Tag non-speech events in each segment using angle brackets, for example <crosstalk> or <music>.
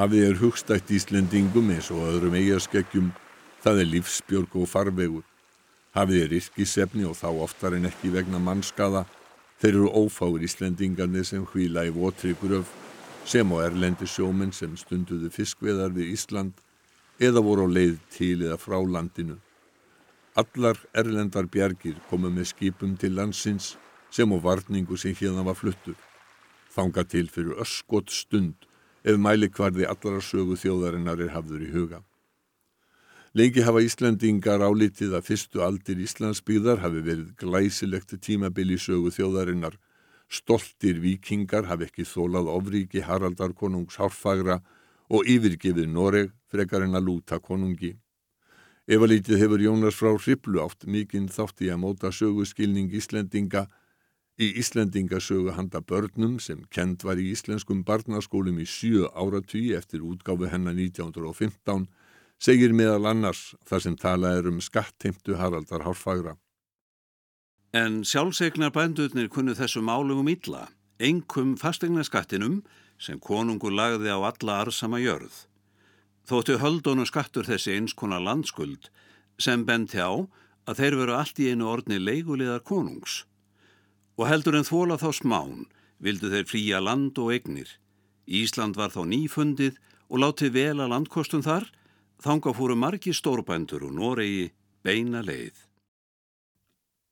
Hafið er hugstætt Íslendingum eins og öðrum eigaskekkjum, það er lífsbjörg og farvegur. Hafið er yrkisefni og þá oftar en ekki vegna mannskaða. Þeir eru ófáir Íslendingarnir sem hvíla í votri gröf, sem á erlendi sjóminn sem stunduðu fiskveðar við Ísland eða voru á leið til eða frá landinu. Allar erlendar bjargir komu með skipum til landsins sem á varningu sem hérna var fluttur. Þanga til fyrir öskot stund ef mælikvarði allara sögu þjóðarinnar er hafður í huga. Lengi hafa Íslandingar álitið að fyrstu aldir Íslandsbyggðar hafi verið glæsilegt tímabili sögu þjóðarinnar. Stoltir vikingar hafi ekki þólað ofríki Haraldar konungs hárfagra og yfirgefið Noreg frekar en að lúta konungi. Ef að lítið hefur Jónas frá Hriblu átt mikinn þátt í að móta sögu skilning Íslendinga í Íslendingasögu handa börnum sem kend var í íslenskum barnaskólum í sjö áratví eftir útgáfu hennar 1915 segir meðal annars þar sem talað er um skattheimtu Haraldar Hárfagra. En sjálfsegnar bændurnir kunnu þessu málum um illa, engum fastegnaskattinum sem konungur lagði á alla arsama jörð. Þóttu höldónu skattur þessi eins konar landskuld sem benti á að þeir veru allt í einu orðni leigulegar konungs. Og heldur en þóla þá smán vildu þeir fría land og egnir. Ísland var þá nýfundið og látið vel að landkostum þar, þanga fóru margi stórbændur og Noregi beina leið.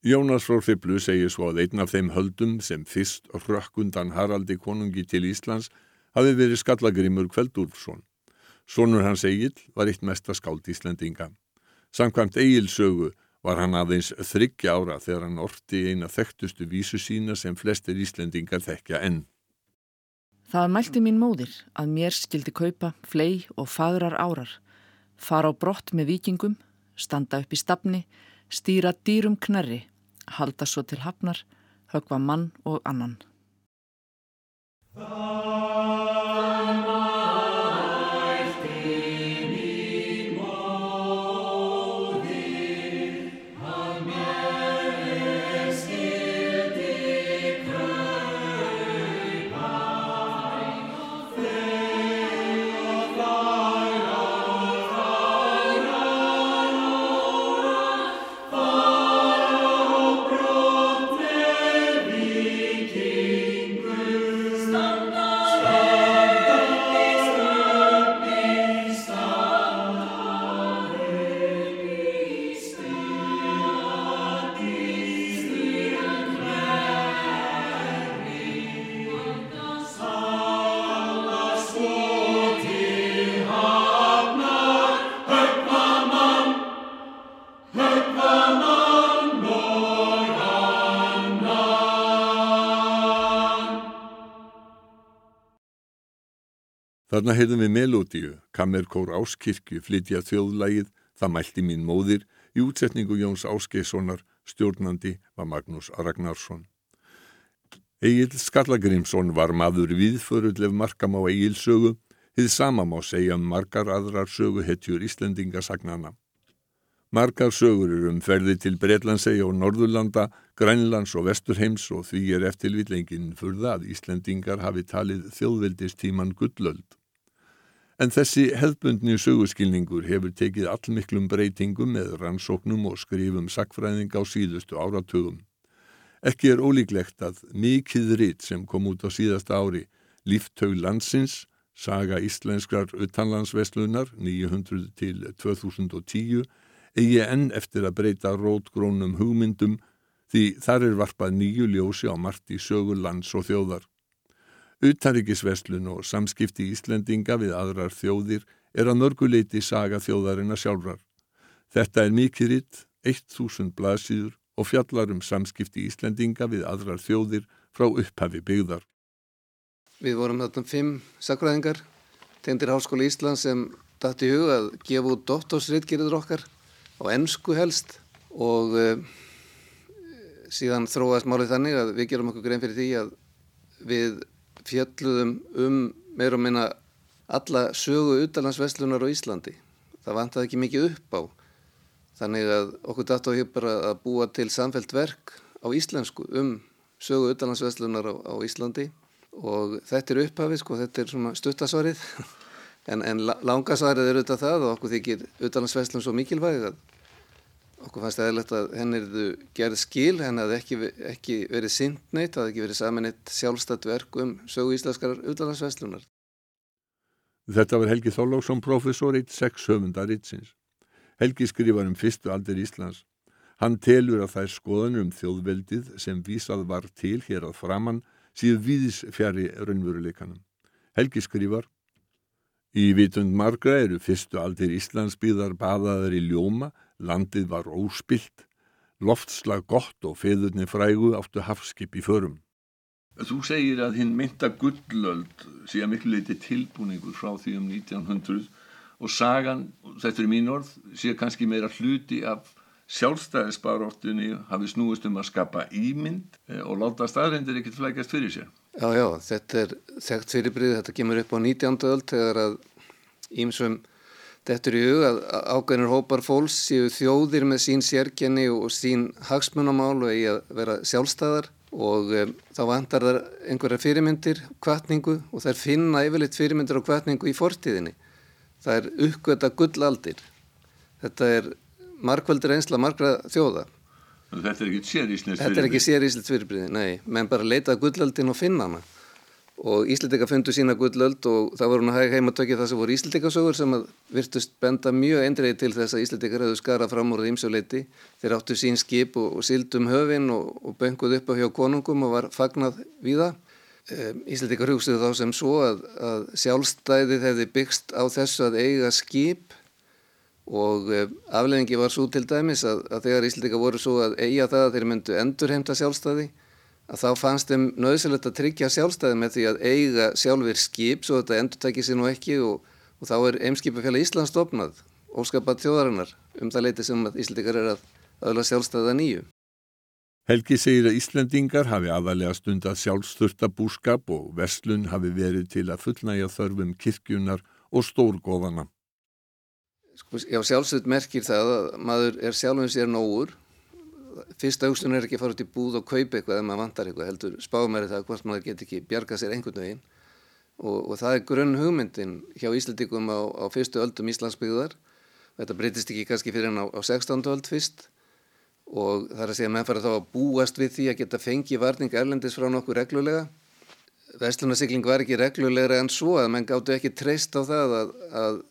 Jónas frá Hriblu segir svo að einn af þeim höldum sem fyrst rökkundan Haraldi konungi til Íslands hafi verið skallagrimur Kveldúlfsson. Sónur hans Egil var eitt mesta skáld Íslendinga. Samkvæmt Egilsögu var hann aðeins þryggja ára þegar hann orti eina þekktustu vísu sína sem flestir Íslendingar þekkja enn. Það mælti mín móðir að mér skildi kaupa flei og fagrar árar, fara á brott með vikingum, standa upp í stafni, stýra dýrum knerri, halda svo til hafnar, högva mann og annan. Þarna heyrðum við melódiu, Kammerkór Áskirkju flytja þjóðlægið Það mælti mín móðir í útsetningu Jóns Áskeissonar, stjórnandi var Magnús Ragnarsson. Egil Skallagrimsson var maður viðförullef markam á Egilsögu, þið sama má segja um margar aðrar söguhetjur Íslendingasagnana. Margar sögur eru um ferði til Breitlandsegi og Norðurlanda, Grænlands og Vesturheims og því er eftir vitlengin furða að Íslendingar hafi talið þjóðveldistíman gullöld. En þessi hefðbundni sögurskilningur hefur tekið allmiklum breytingum með rannsóknum og skrifum sakfræðing á síðustu áratugum. Ekki er ólíklegt að mikið ritt sem kom út á síðasta ári, Líftaug landsins, Saga íslenskrar utanlandsveslunar 900 til 2010, eigi enn eftir að breyta rótgrónum hugmyndum því þar er varpað nýju ljósi á margt í sögur lands og þjóðar. Utanrikisveslun og samskipti Íslendinga við aðrar þjóðir er að mörguleiti saga þjóðarina sjálfrar. Þetta er mikið ritt, 1000 blaðsýður og fjallar um samskipti Íslendinga við aðrar þjóðir frá upphafi byggðar. Við vorum þarna fimm sakræðingar, tendir Háskóla Ísland sem dætti hug að gefa út dottorsritgerður okkar á ennsku helst og uh, síðan þróast málið þannig að við gerum okkur grein fyrir því að við fjalluðum um meira og minna alla sögu utalansveslunar á Íslandi. Það vantaði ekki mikið upp á. Þannig að okkur dættu á hér bara að búa til samfelt verk á íslensku um sögu utalansveslunar á, á Íslandi og þetta er upphafið, sko, þetta er svona stuttasvarið <laughs> En, en langasvarið er auðvitað það og okkur þykir auðvitaðlandsveslum svo mikilvæg að okkur fannst eðlert að henn erðu gerð skil, henn hafði ekki, ekki verið sindneitt, hafði ekki verið saminitt sjálfstætt verk um sögu íslenskar auðvitaðlandsveslunar. Þetta var Helgi Þóllóksson, professor eitt sex höfundar itsins. Helgi skrifar um fyrstu aldir Íslands. Hann telur að þær skoðanur um þjóðveldið sem vísað var til hér að framann síðu víðis fjari raunveruleikanum. Helgi skrifar Í vitund margra eru fyrstu aldir Íslandsbyðar baðaðar í ljóma, landið var óspilt, loftslag gott og feðurni frægu áttu hafskip í förum. Þú segir að hinn mynda gullöld sé að miklu leiti tilbúningur frá því um 1900 og sagan, þetta er mín orð, sé kannski meira hluti af sjálfstæðisbaróttunni hafi snúist um að skapa ímynd eh, og láta staðrindir ekkert flækast fyrir sér. Já, já, þetta er þekkt fyrirbrið, þetta kemur upp á 19. öll þegar að ímsum Þetta er í hug að ágæðinur hópar fólks séu þjóðir með sín sérkenni og sín hagsmunamál og eigi að vera sjálfstæðar og um, þá vantar þar einhverja fyrirmyndir, kvartningu og þær finna yfirleitt fyrirmyndir og kvartningu í fortíðinni. Það er uppgöta gullaldir. Þetta er markvöldur einsla margra þjóða. Þetta er ekki séríslitt fyrirbrið? Þetta er ekki séríslitt fyrirbrið, nei. Menn bara leita gullaldin og finna hana. Og Íslandika fundu sína gullöld og það voru hún að hæg heim að tökja það sem voru Íslandikasögur sem virtust benda mjög eindriði til þess að Íslandikar hefðu skarað fram úr ímsjóleiti. Þeir áttu sín skip og, og sildum höfin og, og benguð upp á hjá konungum og var það. Um, Íslandikar hugstuðu þá sem svo að, að sjálfstæðið hefði byggst á þessu að eiga skip og afleðingi var svo til dæmis að, að þegar Íslandika voru svo að eiga það að þeir myndu endurheimta sjálfstæði að þá fannst þeim nöðsilegt að tryggja sjálfstæði með því að eiga sjálfur skip svo þetta endur tekið sér nú ekki og, og þá er Eimskipafélag Íslands stopnað óskapað þjóðarinnar um það leiti sem að Íslandikar er að öðla sjálfstæða nýju. Helgi segir að Íslandingar hafi aðalega stund að sjálfsturta búskap og verslun hafi verið til að fullnægja þörfum kirkjunar og stórgóðana. Sko, já, sjálfsögð merkir það að maður er sjálfum sér nógur. Fyrsta hugstun er ekki að fara út í búð og kaupa eitthvað ef maður vantar eitthvað, heldur spáum er það hvort maður get ekki bjarga sér einhvern veginn. Og, og það er grunn hugmyndin hjá Íslandikum á, á fyrstu öldum Íslandsbyggðar. Þetta breytist ekki kannski fyrir hann á, á 16. öld fyrst og það er að segja að menn fara þá að búast við því að geta fengið varning erlendis frá nokkuð reglulega. Vestlunarsikling var ekki reglulegra en svo að menn gáttu ekki treyst á það að, að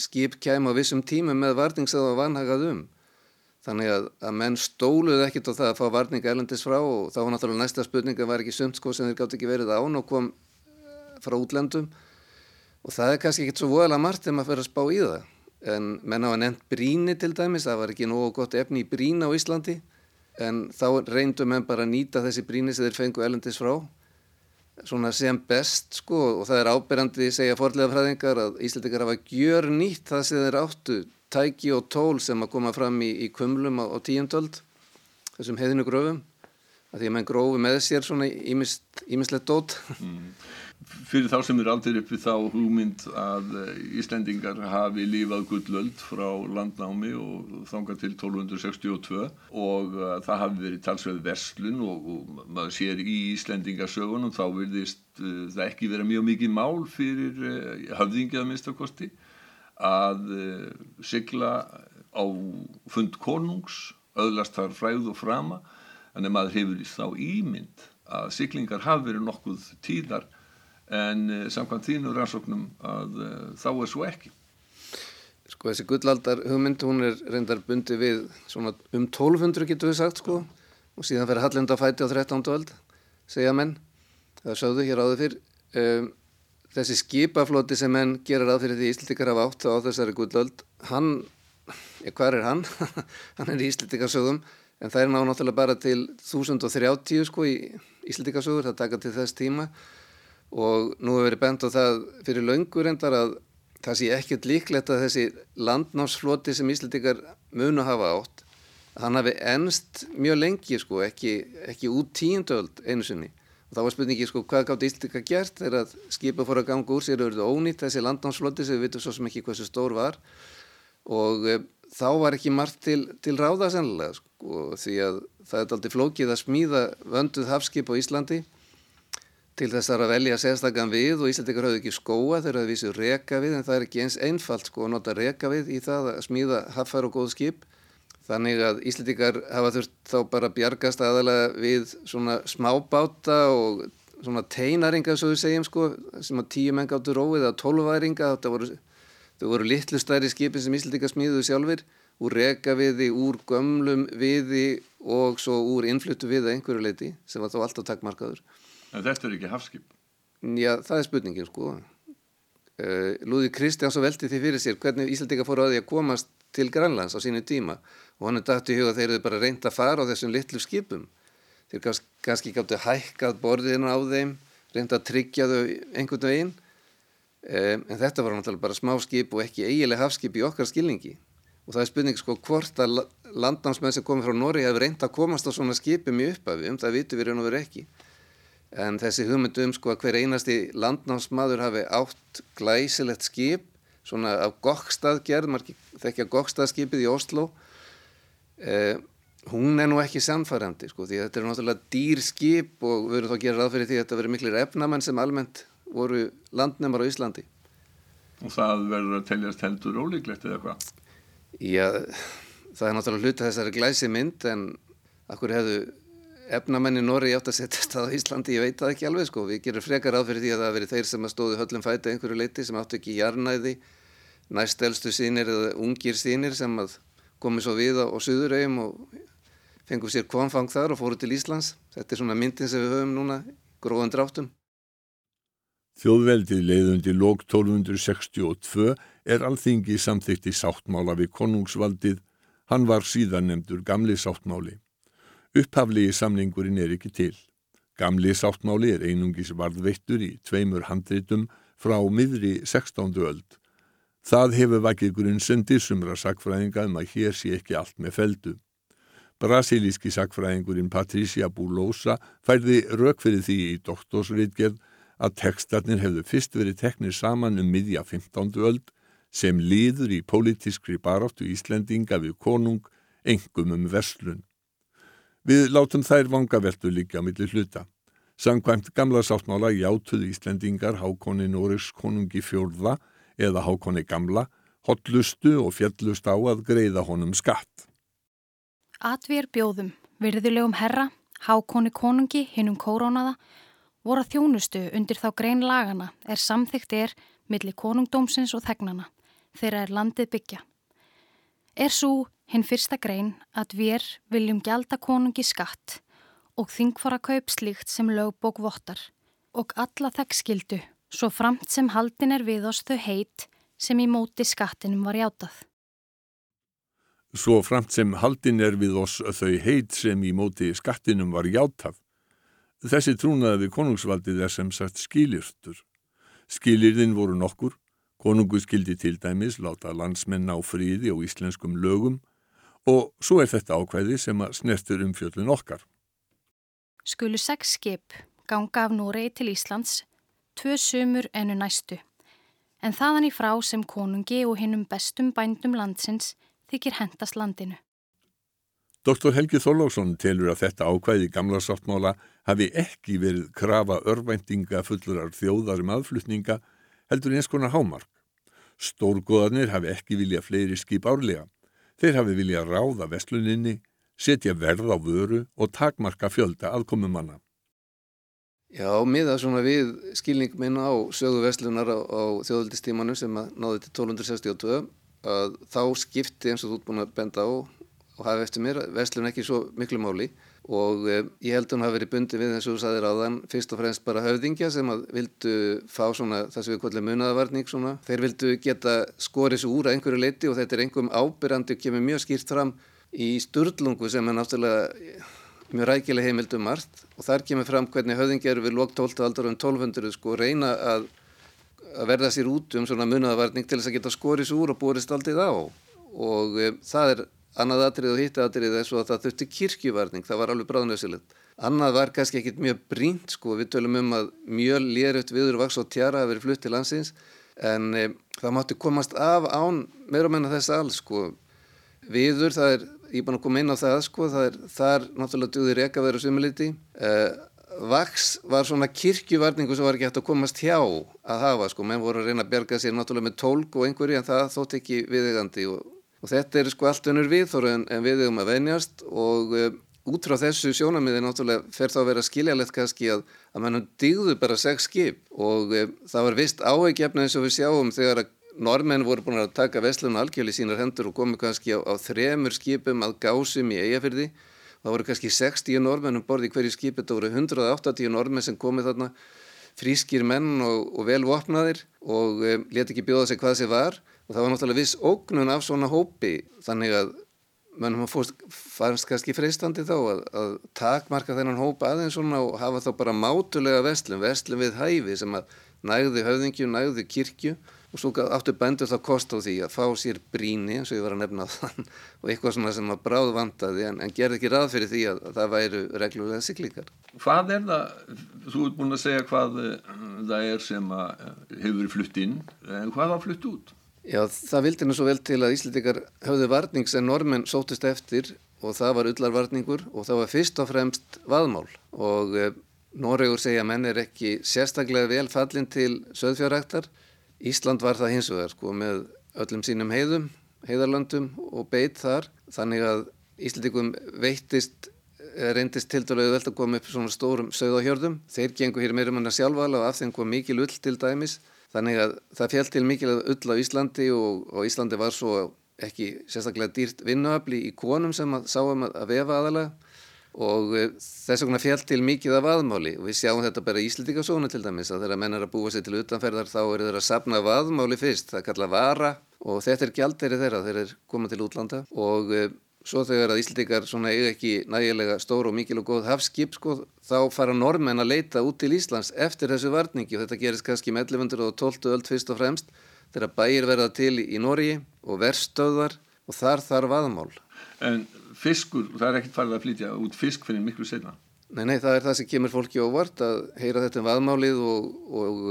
skip kæm á vissum tímum með varningsað og vanhagað um. Þannig að, að menn stóluð ekkit á það að fá varning erlendis frá og þá var náttúrulega næsta spurning að var ekki sumt sko sem þeir gátt ekki verið án og kom frá útlendum og það er kannski ekkit svo voðalega margt þegar maður fyrir að spá í það. En menn að nefnt bríni til dæmis, það var ekki nógu gott efni í brín á Íslandi. En þá reyndu menn bara að nýta þessi bríni sem þeir fengu erlendis frá svona sem best sko. Og það er ábyrjandi segja forlega fræðingar að Íslandikar hafa gjör nýtt það sem þeir áttu tæki og tól sem að koma fram í, í kumlum á, á tíundöld þessum heiðinu gröfum að því að mann grófi með sér svona ímislegt dót. Mm fyrir þá sem er aldrei upp við þá hugmynd að eh, Íslendingar hafi lífað gullöld frá landnámi og þanga til 1262 og uh, það hafi verið talsveið verslun og, og maður sér í Íslendingasögunum þá verðist uh, það ekki vera mjög mikið mál fyrir höfðingið að minnstakosti að sigla á fund konungs öðlast þar fræð og frama að maður hefur þá ímynd að siglingar hafi verið nokkuð tíðar en uh, samkvæmt þínu rannsóknum að uh, þá er svo ekki. Sko þessi gullaldar hugmynd hún er reyndar bundi við svona um 1200 getur við sagt sko og síðan fyrir Hallenda fæti á 13. öld segja menn, það sögðu hér áður fyrr um, þessi skipafloti sem menn gerir að fyrir því Íslandikar hafa átt á þessari gullald hann, ja, hvað er hann? <laughs> hann er í Íslandikarsögum en það er ná náttúrulega bara til 1030 sko í Íslandikarsögur, það taka til þess tíma og nú hefur verið bent á það fyrir laungur endar að það sé ekkert líklegt að þessi landnámsfloti sem Íslandikar munu hafa átt hann hafi ennst mjög lengi sko, ekki, ekki út tíundöld einu sinni og þá var spurningi sko, hvað gátt Íslandikar gert þegar skipa fór að ganga úr sér og verið ónýtt? Þessi landnámsfloti sem við vitum svo sem ekki hversu stór var. Og e, þá var ekki margt til, til ráða sennilega sko, því að það er aldrei flókið að smíða vönduð hafskip á Íslandi til þess að velja sérstakann við og Íslandikar hafði ekki skóa þegar það vísið reka við en það er ekki eins einfalt sko að nota reka við í það að smíða haffar og góð skip þannig að Íslandikar hafa þurft þá bara bjargast aðalega við svona smábáta og svona teinaringa svo við segjum sko sem að tíu menn gáttu róið eða tólværinga þetta voru, voru litlu stærri skipin sem Íslandikar smíðuðu sjálfur úr reka viði, úr gömlum viði og svo úr innfluttu viða einhverju leiti sem var þá alltaf takkmarkaður En þetta er ekki hafskip? Já, það er spurningin sko. Uh, Lúði Kristjáns og velti því fyrir sér hvernig Íslandika fór á því að komast til Grænlands á sínu tíma. Og hann er dætt í huga að þeir eru bara reynd að fara á þessum litlu skipum. Þeir gans, kannski gáttu hækkað borðinu á þeim, reynd að tryggja þau einhvern veginn. Um, en þetta var náttúrulega bara smá skip og ekki eigileg hafskip í okkar skilningi. Og það er spurning sko hvort að landnámsmenn sem komið frá Nóri hefur reynd að komast á svona skipum í upphafi, um það vitum við raun og veru ekki en þessi hugmyndu um sko að hver einasti landnámsmaður hafi átt glæsilegt skip svona af gokkstaðgerð, maður þekkja gokkstaðskipið í Oslo eh, hún er nú ekki samfærandi sko því þetta er náttúrulega dýr skip og við verðum þá að gera ráð fyrir því að þetta verður miklir efnamenn sem almennt voru landnemar á Íslandi Og það verður að teljast heldur ólíklegt eða hvað? Já, það er náttúrulega hluta þessari glæsi mynd en akkur hefðu efnamenni Nóri átt að setja stað á Íslandi, ég veit það ekki alveg sko, við gerum frekar fyrir því að það veri þeir sem að stóðu höllum fæti einhverju leiti sem áttu ekki jarnæði, næstelstu sínir eða ungir sínir sem að komi svo við á, á Suðurauðum og fengum sér konfang þar og fóru til Íslands. Þetta er svona myndin sem við höfum núna, gróðan dráttum. Þjóðveldið leiðundi lók 1262 er alþingi samþykti sáttmála við konungsvaldið, hann var síðan nefndur gamli sáttmáli. Upphaflegi samningurinn er ekki til. Gamli sáttmáli er einungis varðveittur í tveimur handritum frá miðri 16. öld. Það hefur vakið grunnsendir sumra sakfræðinga um að hér sé ekki allt með feldu. Brasilíski sakfræðingurinn Patricia Bulosa færði rauk fyrir því í doktorsritgerð að tekstarnir hefðu fyrst verið teknir saman um miðja 15. öld sem líður í pólitískri baráttu Íslendinga við konung, engum um verslun. Við látum þær vangaveltu líka millir hluta. Samkvæmt gamla sáttmála játuð Íslendingar Hákonni Nóriks konungi fjórða eða Hákonni gamla, hotlustu og fjallust á að greiða honum skatt. Atvér bjóðum, virðulegum herra, Hákonni konungi, hinnum kórónaða, voru að þjónustu undir þá grein lagana er samþygt er millir konungdómsins og þegnana þeirra er landið byggja. Er svo hinn fyrsta grein að við viljum gjalda konungi skatt og þingfara kaup slíkt sem lögbók vottar og alla þekkskildu svo framt sem haldin er við oss þau heit sem í móti skattinum var játað. Svo framt sem haldin er við oss þau heit sem í móti skattinum var játað. Þessi trúnaði við konungsvaldið er sem sagt skilirtur. Skilirðin voru nokkur, konungu skildi til dæmis láta landsmenn á fríði og íslenskum lögum Og svo er þetta ákvæði sem að snertur um fjöldun okkar. Skulu sex skip ganga af Núrei til Íslands, tvö sumur enu næstu. En þaðan í frá sem konungi og hinnum bestum bændum landsins þykir hendast landinu. Dr. Helgi Þorlásson telur að þetta ákvæði gamla sáttmála hafi ekki verið krafa örvæntinga fullurar þjóðarum aðflutninga heldur eins konar hámark. Stórgóðarnir hafi ekki vilja fleiri skip árlega. Þeir hafi viljað ráða vestluninni, setja verð á vöru og takmarka fjölda aðkomumanna. Já, miða svona við skilning minna á sögu vestlunar á, á þjóðaldistímanu sem náði til 1262 að þá skipti eins og þú ert búin að benda á og hafa eftir mér vestlun ekki svo miklu máli og eh, ég held að hún hafi verið bundi við eins og þú saðir á þann fyrst og fremst bara höfðingja sem að vildu fá svona það sem við kvöldum munaðavarning svona þeir vildu geta skorið svo úr að einhverju leiti og þetta er einhverjum ábyrrandi og kemur mjög skýrt fram í sturlungu sem er náttúrulega mjög rækileg heimildum margt og þar kemur fram hvernig höfðingjar við lók 12. aldar um 1200 sko reyna að, að verða sér út um svona munaðavarning til þess að geta skorið svo úr og borist aldrei þá og e, það er Annað atrið og hitt atrið svo að það þurfti kirkjuvarning, það var alveg bráðnöðsilegt. Annað var kannski ekkit mjög brínt sko, við tölum um að mjög léröft viður vaks og tjara að veri flutt til landsins en e, það mátti komast af án meira menna þess alls sko. Viður, það er, ég er búin að koma inn á það sko, það er þar náttúrulega duðir eka verið sumiliti. E, vaks var svona kirkjuvarningu sem var ekki hægt að komast hjá að hafa sko, menn voru að reyna að berga sér náttúrulega með tólk og einhverju en það þótt ekki viðegandi og, og þetta er sko allt önnur við en, en við um að venjast. Og uh, út frá þessu sjónamiði náttúrulega fer þá að vera skiljalegt kannski að, að mannum digðu bara sex skip. Og uh, það var vist áhegjefna eins og við sjáum þegar að normenn voru búin að taka Veslun algjörli sínar hendur og komi kannski á, á þremur skipum að gásum í eigafyrði það voru kannski 60 normenn um borði hverju skipi, þetta voru 180 normenn sem komið þarna. Frískir menn og, og velvopnaðir og um, leti ekki bjóða sig hvað sem var. og það var náttúrulega viss ógnun af svona hópi þannig að mannum fannst kannski freistandi þá að, að takmarka þennan hópa aðeins svona og hafa þá bara mátulega vestlum, vestlum við hæfi sem að nægði höfðingju, nægði kirkju og svo áttu bændur þá kost á því að fá sér bríni eins og ég var að nefna þann <laughs> og eitthvað svona sem að bráð vandaði en, en gerði ekki ráð fyrir því að, að það væru reglulega syklingar. Hvað er það, þú ert búin að segja hvað eh, það er sem eh, hefur flutt inn, en hvað var flutt út? Já, það vildi nú svo vel til að Íslandikar höfðu varning sem normenn sótist eftir og það var ullarvarningur og það var fyrst og fremst vaðmál. Og e, Noregur segja menn er ekki sérstaklega vel fallin til söðfjáræktar Ísland var það hins vegar sko með öllum sínum heiðum, heiðarlandum og beitt þar. Þannig að Íslandikum veittist, reyndist til dælu vel að koma upp svona stórum sögðahjörðum. Þeir gengur hér meira manna sjálfvala og af þeim kom mikil ull til dæmis þannig að það fjall til mikil ull á Íslandi og, og Íslandi var svo ekki sérstaklega dýrt vinnuafli í konum sem að sáum að vefa aðalega og eh, þess vegna fjall til mikið af aðmáli og við sjáum þetta bara í Íslandíkasónu til dæmis að þegar menn er að búa sér til utanferðar þá eru þeir að sapna af aðmáli fyrst, það kallað vara og þetta er gjalderi þeirra, þeir eru komað til útlanda. Og e, svo þegar að Íslandíkar svona eiga ekki nægilega stór og mikil og góð hafskip sko þá fara normenn að leita út til Íslands eftir þessu varningi og þetta gerist kannski með 1112 öll fyrst og fremst þegar bæir verða til í Nóri og verstöðar og þar þarf aðmál. En fiskur, það er ekkert farið að flytja út fisk fyrir miklu senna. Nei, nei, það er það sem kemur fólki óvart að heyra þetta um vaðmálið og, og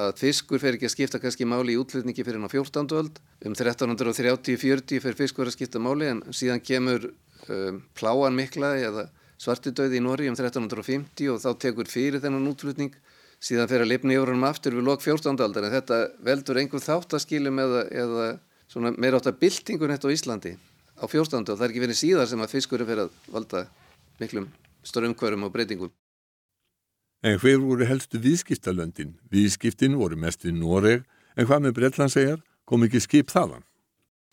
að fiskur fer ekki að skipta kannski máli í útflutningi fyrir hann á 14. öld. Um 1330-40 fer fiskur að skipta máli en síðan kemur um, pláan mikla eða svartidauði í Nóri um 1350 og þá tekur fyrir þennan útflutning síðan fer að lifna í orðunum aftur við lok 14. aldar en þetta veldur einhver þáttaskilum eða, eða meira átt að byltingun þetta á Íslandi á fjórstandu og það er ekki verið síðar sem að fiskur er fyrir að valda miklum strömmkvörum og breytingum. En hver voru helstu viðskiptalöndin? Viðskiptin voru mest við Noreg, en hvað með Breitland segjar? Kom ekki skip þaðan?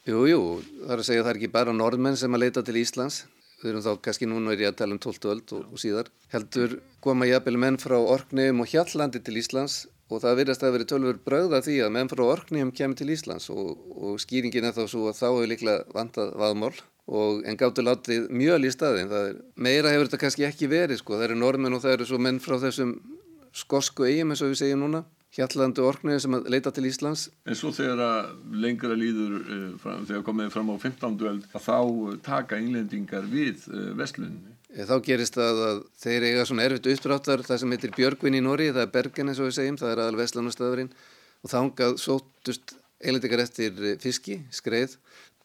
Jú, jú, það er að segja að það er ekki bara norðmenn sem að leita til Íslands. Við erum þá kannski núna er ég að tala um 12. öld og, og síðar. Heldur koma jafnvel menn frá Orkneum og Hjallandi til Íslands og það virðast að veri tölfur brauða því að menn frá Orknýjum kemur til Íslands og, og skýringin er þá svo að þá hefur líklega vantað vaðmál og en gáttu látið mjöl í staðin er, meira hefur þetta kannski ekki verið sko, það eru normin og það eru svo menn frá þessum skosku eigum eins og við segjum núna Hjallandu Orknýjum sem að leita til Íslands. En svo þegar að lengra líður uh, fram, þegar komið fram á 15. öld þá taka englendingar við uh, vestlunni Eh, þá gerist það að þeir eiga svona erfitt uppdráttar það sem heitir Björgvin í Nóri, það er Bergen eins og við segjum, það er aðal Vestlandstöðurinn og þángað sótust eilendikar eftir eh, fiski, skreið.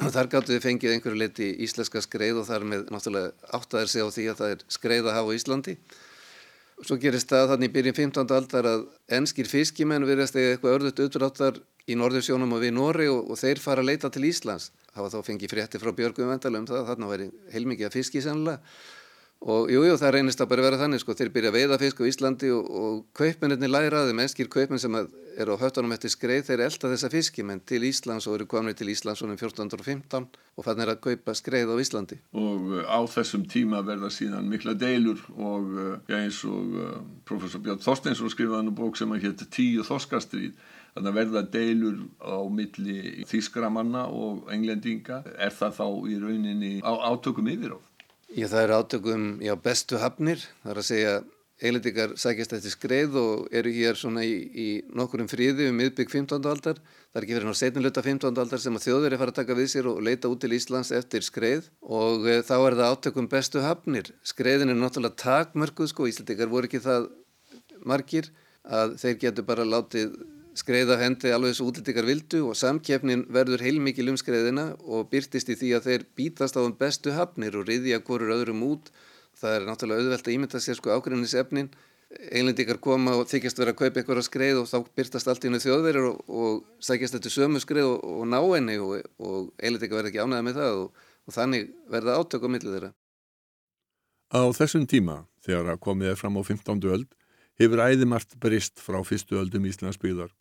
Og þar gáttu þið fengið einhverju leiti íslenska skreið og þar með náttúrulega áttaðir sig á því að það er skreið að hafa á Íslandi. Svo gerist það þannig í byrjun 15. aldar að enskir fiskimenn verðast eða eitthvað örðut uppdráttar í Norðursjónum og við Nóri og, og þeir fara að leita til Íslands. Hafa þá fengið frétti frá Björgum vendalum það, þarna væri heilmikið að fiski sannlega og jújú jú, það reynist að bara vera þannig sko, þeir byrja að veiða fisk á Íslandi og, og kaupmennir læraði, mennskir kaupmenn sem eru á höttunum eftir skreið, þeir elda þessa fiskimenn til Íslands og eru komin til Íslands um 1415 og fann þeir að kaupa skreið á Íslandi. Og uh, á þessum tíma verða síðan mikla deilur og uh, eins og uh, professor Björn Þorsteinsson skrifaði nú bók sem að hétt Tíu Þorskastrýð Þannig að verða deilur á milli þýskramanna og englendinga. Er það þá í rauninni á átökum yfir Já, það er átökum, já, bestu hafnir, það er að segja, eilendikar sækjast eftir skreið og eru hér svona í, í nokkurum fríði um miðbygg 15. aldar. Það er ekki verið ná setnilöta 15. aldar sem að þjóður er fara að taka við sér og leita út til Íslands eftir skreið og e, þá er það átökum bestu hafnir. Skreiðin er náttúrulega takmörkuð, sko, Íslandikar voru ekki það margir að þeir getur bara látið skreiða hendi alveg þessu útlýttikar vildu og samkjefnin verður heilmikið lumskreiðina og byrtist í því að þeir bítast á um bestu hafnir og riðja hverjur öðrum út það er náttúrulega auðvelt að ímynda sér sko ágrinnisefnin Englendikar koma og þykjast vera að kaupa einhverja skreið og þá byrtast allt í hennu þjóðverðir og, og sækjast þetta sömu skreið og, og ná henni og, og Englendikar verða ekki ánæða með það og þannig verða átök á millið þeirra. Á þessum tíma, þegar komið er fram á 15. öld, hefur æðimart brist frá fyrstu öldum Íslandsbyggðar.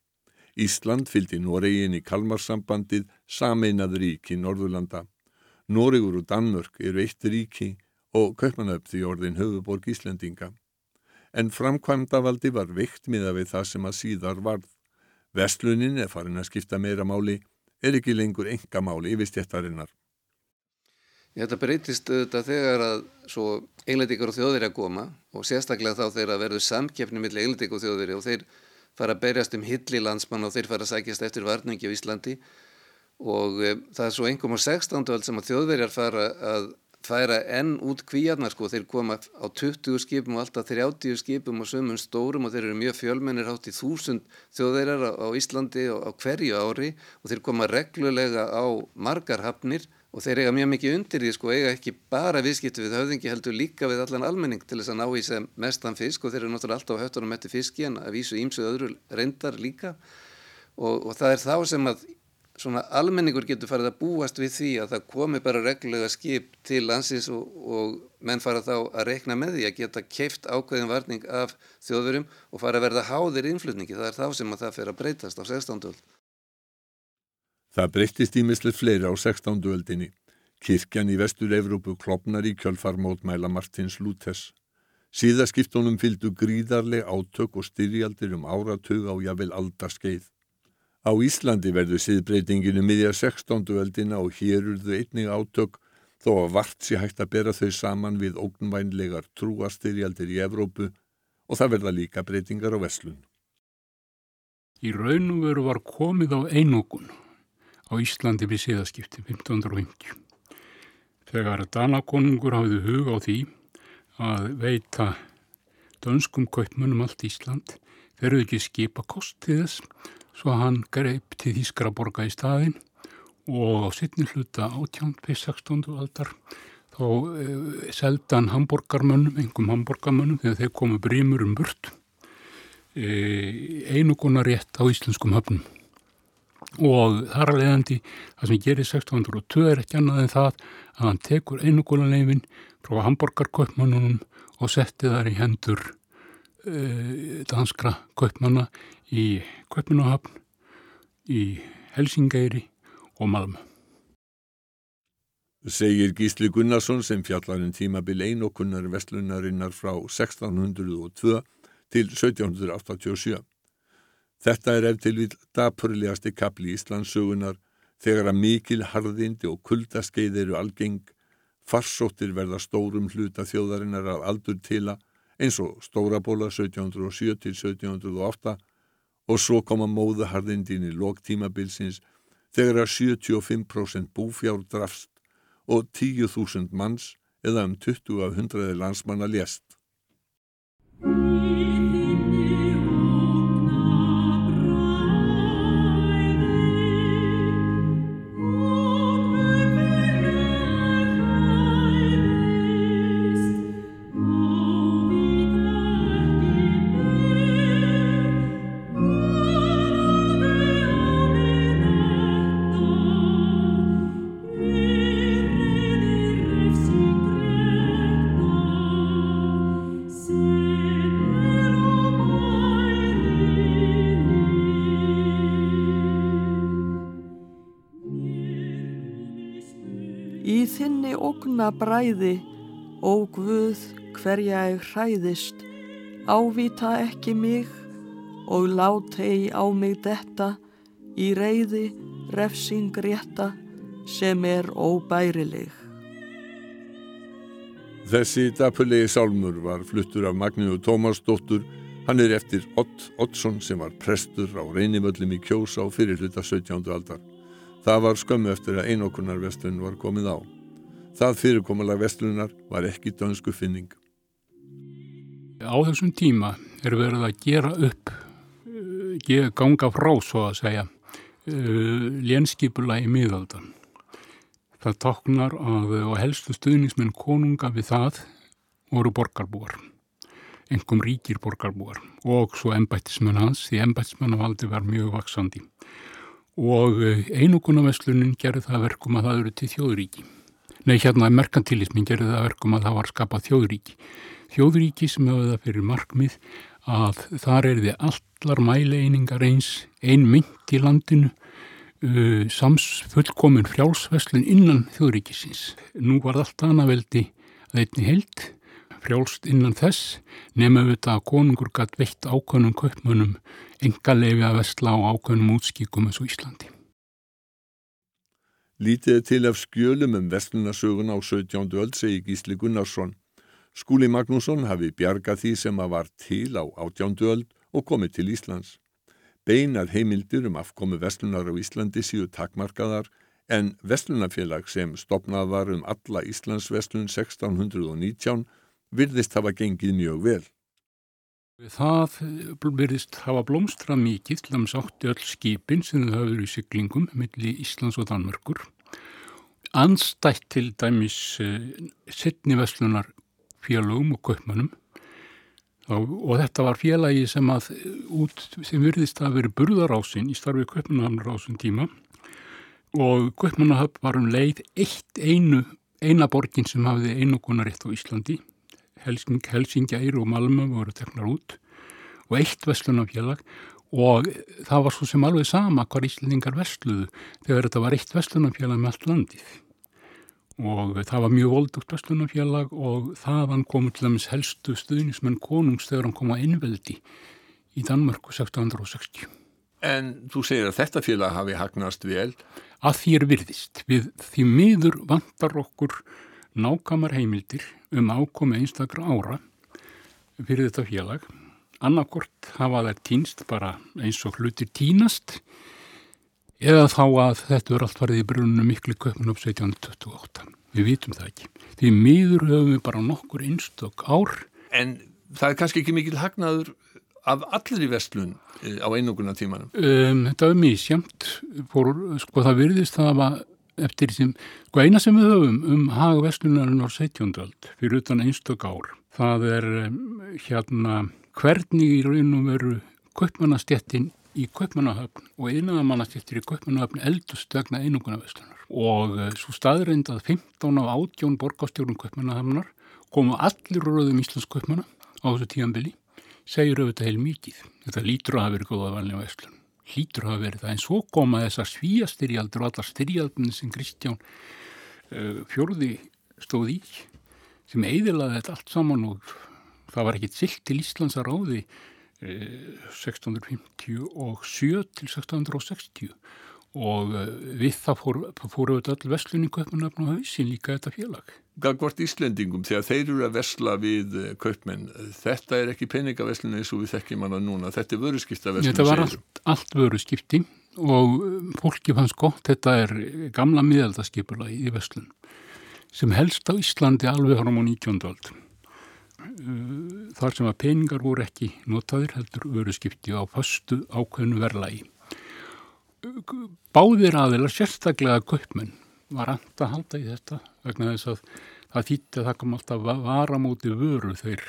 Ísland fylgdi Noregin í Kalmarsambandið sameinað ríki Norðurlanda. Noregur og Danmörk eru eitt ríki og Kaupmannöfn því orðin höfuborg Íslandinga en framkvæmdavaldi var vikt miða við það sem að síðar varð. Vestlunin er farin að skipta meira máli, er ekki lengur enga máli yfir stjættarinnar. Þetta breytist auðvitað þegar að svo englendikar og þjóðir að koma og sérstaklega þá þegar að verður samkeppni millir englendikar og þjóðir og þeir fara að berjast um hilli landsmann og þeir fara að sækjast eftir varningi á Íslandi og e, það er svo engum á 16. öll sem að þjóðverjar fara að færa enn út kvíarnar sko, þeir koma á 20 skipum og alltaf 30 skipum og sömum stórum og þeir eru mjög fjölmennir hátt í þúsund þjóðeirar á Íslandi á hverju ári og þeir koma reglulega á margar hafnir og þeir eiga mjög mikið undir því sko, eiga ekki bara viðskiptu við höfðingi heldur líka við allan almenning til þess að ná í sem mestan fisk og þeir eru náttúrulega alltaf á höftunum eftir fiski en að vísu ímsu öðru reyndar líka og, og það er þá sem að svona almenningur getur farið að búast við því að það komi bara reglulega skip til landsins og, og menn fara þá að rekna með því að geta keift ákveðin varning af þjóðurum og fara að verða háðir innflutningi. Það er þá sem að það fer að breytast á 16. Það breytist ímislega fleiri á 16. öldinni. Kirkjan í vestur-Evrópu klopnar í kjölfarmótmæla Martins Lútes. Síðaskiptunum fylgdu gríðarleg átök og styrjaldir um áratug á jafnvel aldarskeið. Á Íslandi verður síðbreytinginu miðja 16. öldina og hér urðu einnig átök þó að vart sé hægt að bera þau saman við ógnvænlegar trúastyrjaldir í Evrópu og það verða líka breytingar á Veslun. Í raunum veru var komið á einókun á Íslandi við síðaskipti 1550. Þegar Danakonungur hafði hug á því að veita dönskum kaupmunum allt Ísland, eru ekki skipa kostið þess svo hann greip til Þískara borga í staðin og á sittni hluta átjánd við 16. aldar þá e, seldan hamburgarmönnum, engum hamburgarmönnum þegar þeir komu brímur um burt e, einuguna rétt á íslenskum höfnum og þar að leiðandi það sem gerir 1602 er ekki annað en það að hann tekur einugulanleifin frá hamburgarkaupmannunum og setti þar í hendur e, danskra kaupmanna í Kvöpminnahafn, í Helsingæri og Malmö. Segir Gísli Gunnarsson sem fjallar um tímabil einokunnar vestlunarinnar frá 1602 til 1787. Þetta er eftir við dapurlegasti kapli Íslandsugunar þegar að mikil harðindi og kuldaskeið eru algeng, farsóttir verða stórum hluta þjóðarinnar af aldur tila eins og Stórabóla 1707 til 1708 og svo koma móðaharðindin í lóktímabilsins þegar að 75% búfjár drafst og 10.000 manns eða um 20 af 100 landsmanna lést. Ógna bræði, ó Guð hverja ég hræðist, ávita ekki mig og lát hei á mig detta í reyði refsing rétta sem er óbærileg. Þessi dapulegi sálmur var fluttur af Magníu Tómasdóttur. Hann er eftir Ott Ottsson sem var prestur á reynimöllum í Kjósa á fyrirluta 17. aldar. Það var skömmu eftir að einokunarvestun var komið á. Það fyrirkomulag vestlunar var ekki dönsku finning. Á þessum tíma er verið að gera upp, uh, ganga frá svo að segja, uh, lénskipula í miðaldan. Það taknar að og helstu stuðnismenn konunga við það voru borgarbúar, engum ríkir borgarbúar og svo embættismenn hans, því embættismennavaldi var mjög vaksandi. Og eh, einogunarveslunin gerði það verkum að það eru til þjóðuríki. Nei, hérna merkantilismin gerði það verkum að það var skapað þjóðuríki. Þjóðuríki sem hefur það fyrir markmið að þar er þið allar mæleiningar eins, ein mynd í landinu, uh, sams fullkomin frjálsveslun innan þjóðuríkisins. Nú var allt anaveldi að einni held, frjálst innan þess, nema auðvitað að konungur gætt veitt ákvönum kaupmönum enga lefi að vesla á ákvönum útskíkum eins og Íslandi. Lítið til af skjölum um veslunarsögun á 17. öld segi Gísli Gunnarsson. Skúli Magnússon hafi bjargað því sem að var til á 18. öld og komið til Íslands. Beinar heimildir um afkomi veslunar á Íslandi síu takmarkaðar en vestlunafélag sem stopnað var um alla Íslandsveslun 1619 virðist hafa gengið mjög vel. Það virðist hafa blómstra mikið til að sátti öll skipin sem þau hafður í syklingum millir Íslands og Danmörkur. Anstætt til dæmis uh, setni veslunar félagum og kaupmannum og þetta var félagi sem að út sem virðist að veri burðarásin í starfi kaupmannahafnarásin tíma. Og kaupmannahafn var um leið eitt einu, eina borgin sem hafði einogunaritt á Íslandi Helsing, Helsingæri og Malmö voru teknar út og eitt vestlunafélag og það var svo sem alveg sama hvar Íslandingar vestluðu þegar þetta var eitt vestlunafélag með allt landið og það var mjög voldugt vestlunafélag og þaðan komu til dæmis helstu stuðnismenn konungs þegar hann kom að innveldi í Danmarku 1660. En þú segir að þetta félag hafi hagnast vel? Að því er virðist. Við því miður vantar okkur nákamar heimildir um ákomi einstakra ára fyrir þetta félag. Annarkort hafa þær týnst bara eins og hlutir týnast eða þá að þetta er allt farið í bruninu miklu köpun upp 1728. Við vitum það ekki. Því miður höfum við bara nokkur einstök ár. En það er kannski ekki mikil hagnaður af allir í vestlun eh, á einuguna tímanum? Um, þetta er mísjönd. Sko það virðist það að eftir því sko eina sem við höfum um haga vestlunarinn á 17. öld fyrir utan einstök ár. Það er hérna hvernig í raun og veru köpmannastjettin í Kaupmannahöfn og einaðamannastiftir í Kaupmannahöfn eldust vegna einungunarveslunar og uh, svo staðreind að 15 af 18 borgástjórnum Kaupmannahöfnar komu allir röðum Íslands Kaupmanna á þessu tíanbili segir auðvitað heil mikið þetta lítur að hafa verið góða vanlega veslun að hafa verið það. En svo koma þessar svíastyrjaldur og allar styrjaldunni sem Kristján uh, fjörði stóð í sem eidilaði þetta allt saman og það var ekkit silt til Íslands að ráði 1657 til 1660 og eh, við það fóru fór öll veslunni kaupmannöfn og hausin líka þetta félag. Gagvart Íslendingum þegar þeir eru að vesla við eh, kaupmenn, þetta er ekki peningaveslun eins og við þekkjum hana núna, þetta er vöruskiptaveslun. Þetta var allt, allt vöruskipti og eh, fólki fannst gott, þetta er gamla miðaldaskipula í veslun sem helst á Íslandi alveg fram á 19. aldrum þar sem að peningar voru ekki notaðir heldur veru skipti á fastu ákveðnu verðlægi. Báðir aðeila sérstaklega kaupmenn var anda að halda í þetta vegna þess að það þýtti að það kom alltaf varamóti vöru þeir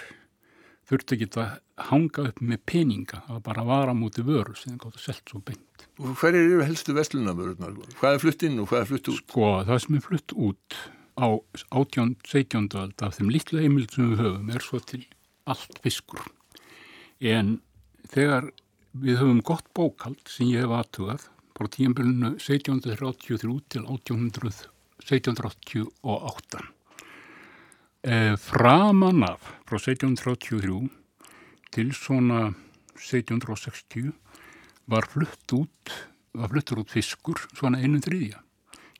þurfti ekki að hanga upp með peninga, það var bara varamóti vöru sem það að selta svo beint. Og hver eru helstu vestlunarvörunar? Hvað er flutt inn og hvað er flutt út? Sko, það sem er flutt út á 18-17. öld af þeim litlu heimild sem við höfum er svo til allt fiskur en þegar við höfum gott bókald sem ég hef aðtugað frá tíanbyrjunu 1733 til 1800, 1788 e, framan af frá 1733 til svona 1760 var flutt út var fluttur út fiskur svona einu þriðja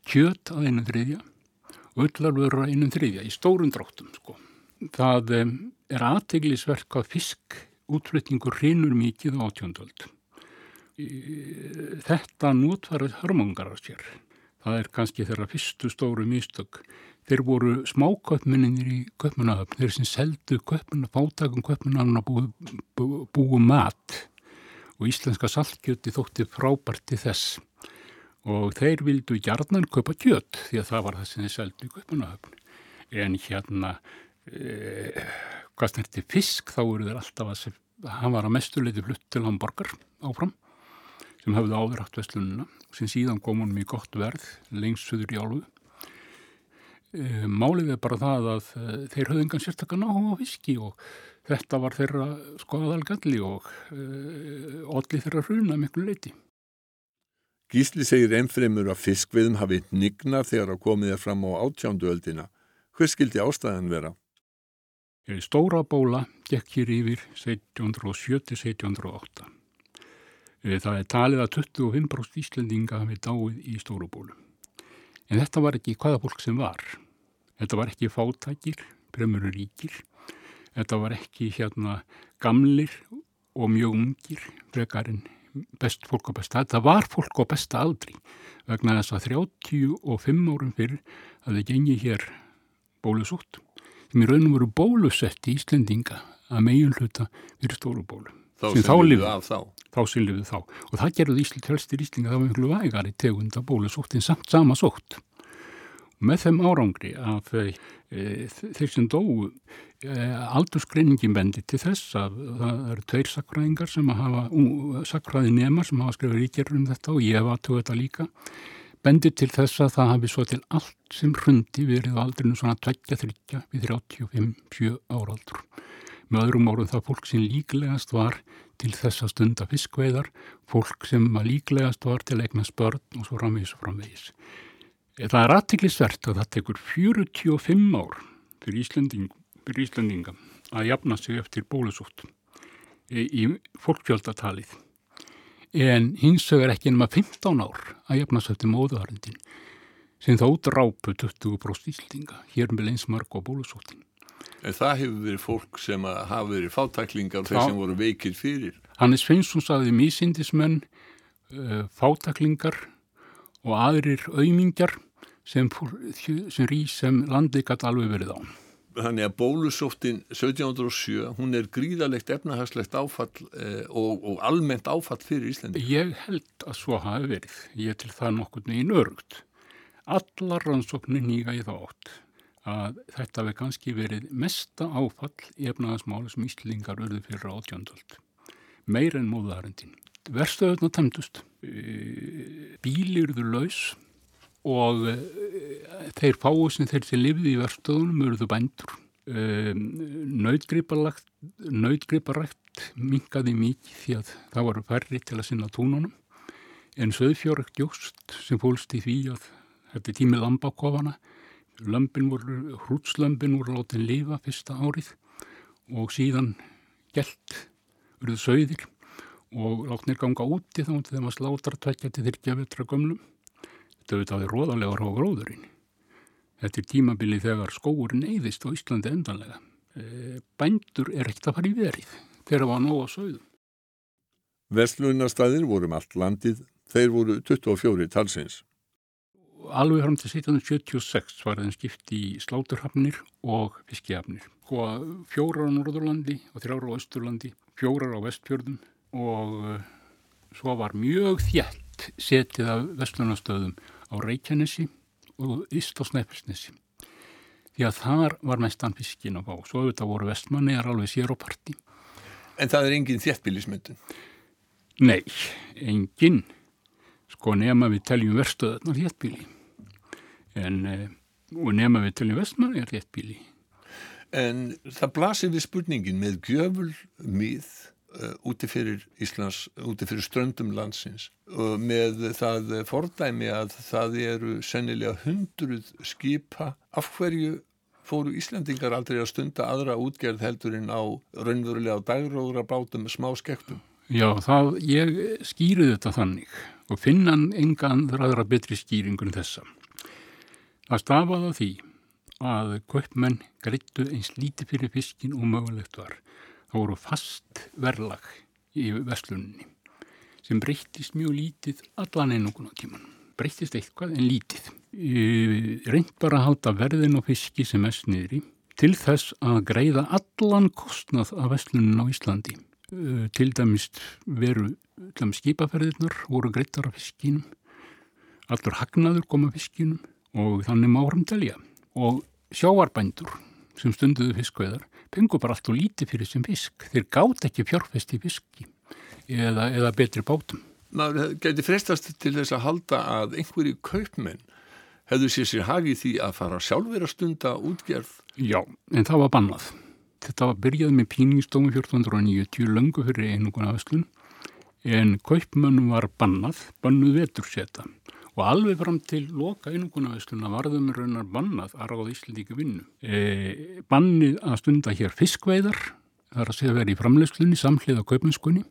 kjöt að einu þriðja öllarvöru einum þriðja í stórun dráttum sko. Það um, er aðteglisverk að fisk útflutningur hrinur mikið á átjóndöld. Þetta notvarð hörmungar á sér. Það er kannski þeirra fyrstu stóru mistök. Þeir voru smáköpminninir í köpmunahöfn, þeir sem seldu köpmuna, fátakum köpmunahöfn að búu, búu mat og íslenska saltkjöti þótti frábært í þess og þeir vildu hjarnan kaupa kjött því að það var það sem þeir seldu í kaupanahöfn en hérna e, hvað snerti fisk þá eru þeir alltaf að hann var að mestuleiti flutt til Hamburger áfram sem hafði áður haft vestlununa sem síðan kom honum í gott verð lengst söður í álfu. E, málið er bara það að e, þeir höfðu engan sérstaklega náhuga á fiski og þetta var þeirra skoðalgalli og allir þeirra hruna miklu leiti. Gísli segir ennfremur að fiskviðum hafi nignað þegar að komið er fram á átjánduöldina. Hver skildi ástæðan vera? Stóra bóla gekk hér yfir 1707-1708. Eh, það er talið að 25% Íslendinga hafi dáið í stórubólu. En þetta var ekki hvaða fólk sem var. Þetta var ekki fátækir, premurur ríkir. Þetta var ekki hérna gamlir og mjög ungir, frekarinn best fólk á besta. Þetta var fólk á besta aldri vegna þess að 35 árum fyrr að þau gengi hér bólusútt sem í raunum voru bólusett í Íslendinga að megin hluta fyrir stórubólu. Þá lifiðu af þá. Þá lifið þá. Og það gerði Ísli tölstir Íslinga var mjög vægari tegund af bólusótt en samt sama sótt. Með þeim árangri af e, þeir sem dóu e, aldursgreiningin bendi til þess að það eru tveir sakræðingar sem að hafa sakræði nema sem hafa skrifað ríkjur um þetta og ég hef aðtöðu þetta líka bendi til þess að það hafi svo til allt sem hrundi verið á aldrinu svona 20-30 við 35-7 áraldur með öðrum orðum það fólk sem líklegast var til þessa stunda fiskveiðar, fólk sem að líklegast var til eigna spörn og svo framvegis og framvegis. Það er aðtiklisvert að það tekur 45 ár fyrir, Íslanding, fyrir Íslandinga að jafna sig eftir bólusútt í fólkfjöldatalið. En hins vegar ekki nema 15 ár að jafna sig eftir móðuharindin sem þá drápu 20% Íslandinga hér með einsmark og bólusúttin. En það hefur verið fólk sem hafa verið fátaklingar þeir sem voru veikir fyrir. Hannes Sveinsson saði mísindismenn, uh, fátaklingar og aðrir auðmingjar sem, sem rís sem landi gæti alveg verið á. Þannig að bólusóttin 1707, hún er gríðalegt efnahagslegt áfall eh, og, og almennt áfall fyrir Íslandi. Ég held að svo hafi verið. Ég til það nokkur neginn örugt. Allar rannsóknir nýga í þá átt að þetta hefði kannski verið mesta áfall í efnaðasmáli sem Íslingar urði fyrir átjöndöld. Meir en móðarendin. Verstöðuna temdust, e, bílirðu laus og e, þeir fáu sem þeir sem lifði í verstöðunum urðu bændur. E, Nautgriparækt mingaði mikið því að það voru færri til að sinna tónunum en söðfjórekt jóst sem fólst í því að þetta tímið lambakofana lömpin voru, látið lifa fyrsta árið og síðan gælt verið sögðir og látnir ganga úti þá þegar maður slátar tvekja til þyrkja vetra gömlum. Þetta auðvitaði róðalegar á gróðurinn. Þetta er tímabili þegar skóurinn eyðist á Íslandi endanlega. E, bændur er ekkert að fara í verið þegar það var nóg á sögðum. Vestlunastæðir vorum um allt landið, þeir voru 24 talsins alveg fram til 1776 var þeim skipt í sláturhafnir og fiskihafnir. Sko fjórar á Norðurlandi og þrjára á Östurlandi, fjórar á Vestfjörðum og uh, svo var mjög þjætt setið af vestlunastöðum á Reykjanesi og Íst á Snæfellsnesi. Því að þar var mestan fiskin að fá. Svo auðvitað voru vestmanni er alveg sér á parti. En það er engin þjættbílismyndun? Nei, engin sko nema við teljum verstöðarnar héttbíli en eh, og nema við teljum vestmann er héttbíli En það blasir við spurningin með gjöful mið uh, úti fyrir Íslands, úti fyrir ströndum landsins og með það fordæmi að það eru sennilega hundruð skipa af hverju fóru Íslandingar aldrei að stunda aðra útgerð heldurinn á raunverulega dagróðra bátum með smá skektum Já, það, ég skýrið þetta þannig og finnan engan þræðra betri skýringun þessa. Það stafaði því að kaupmenn greittu eins líti fyrir fiskin og mögulegt var. Það voru fast verlag í veslunni sem breyttist mjög lítið allan einunguna tíman. Breyttist eitthvað en lítið. Reynd bara að halda verðin og fiski sem er sniðri til þess að greiða allan kostnað af veslunin á Íslandi til dæmis veru skipaferðirnar voru greittar af fiskinum allur hagnaður kom af fiskinum og þannig má framtelja og sjáarbændur sem stunduðu fiskveðar pengu bara allt og lítið fyrir sem fisk. Þeir gátt ekki fjárfesti fiski eða, eða betri bátum. Maður geti frestast til þess að halda að einhverju kaupmenn hefðu sér sér hagið því að fara sjálfur að stunda útgerð. Já, en það var bannað. Þetta var byrjað með píningstómi 1490 löngu fyrir einuguna öslun en kaupmönnum var bannað, bannuð veturseta og alveg fram til loka ösluna varðum raunar bannað að ráða Íslandíku vinnu. E, bannið að stunda hér fiskveiðar, það er að segja verið í framlegslunni, samhliða kaupmennskunni,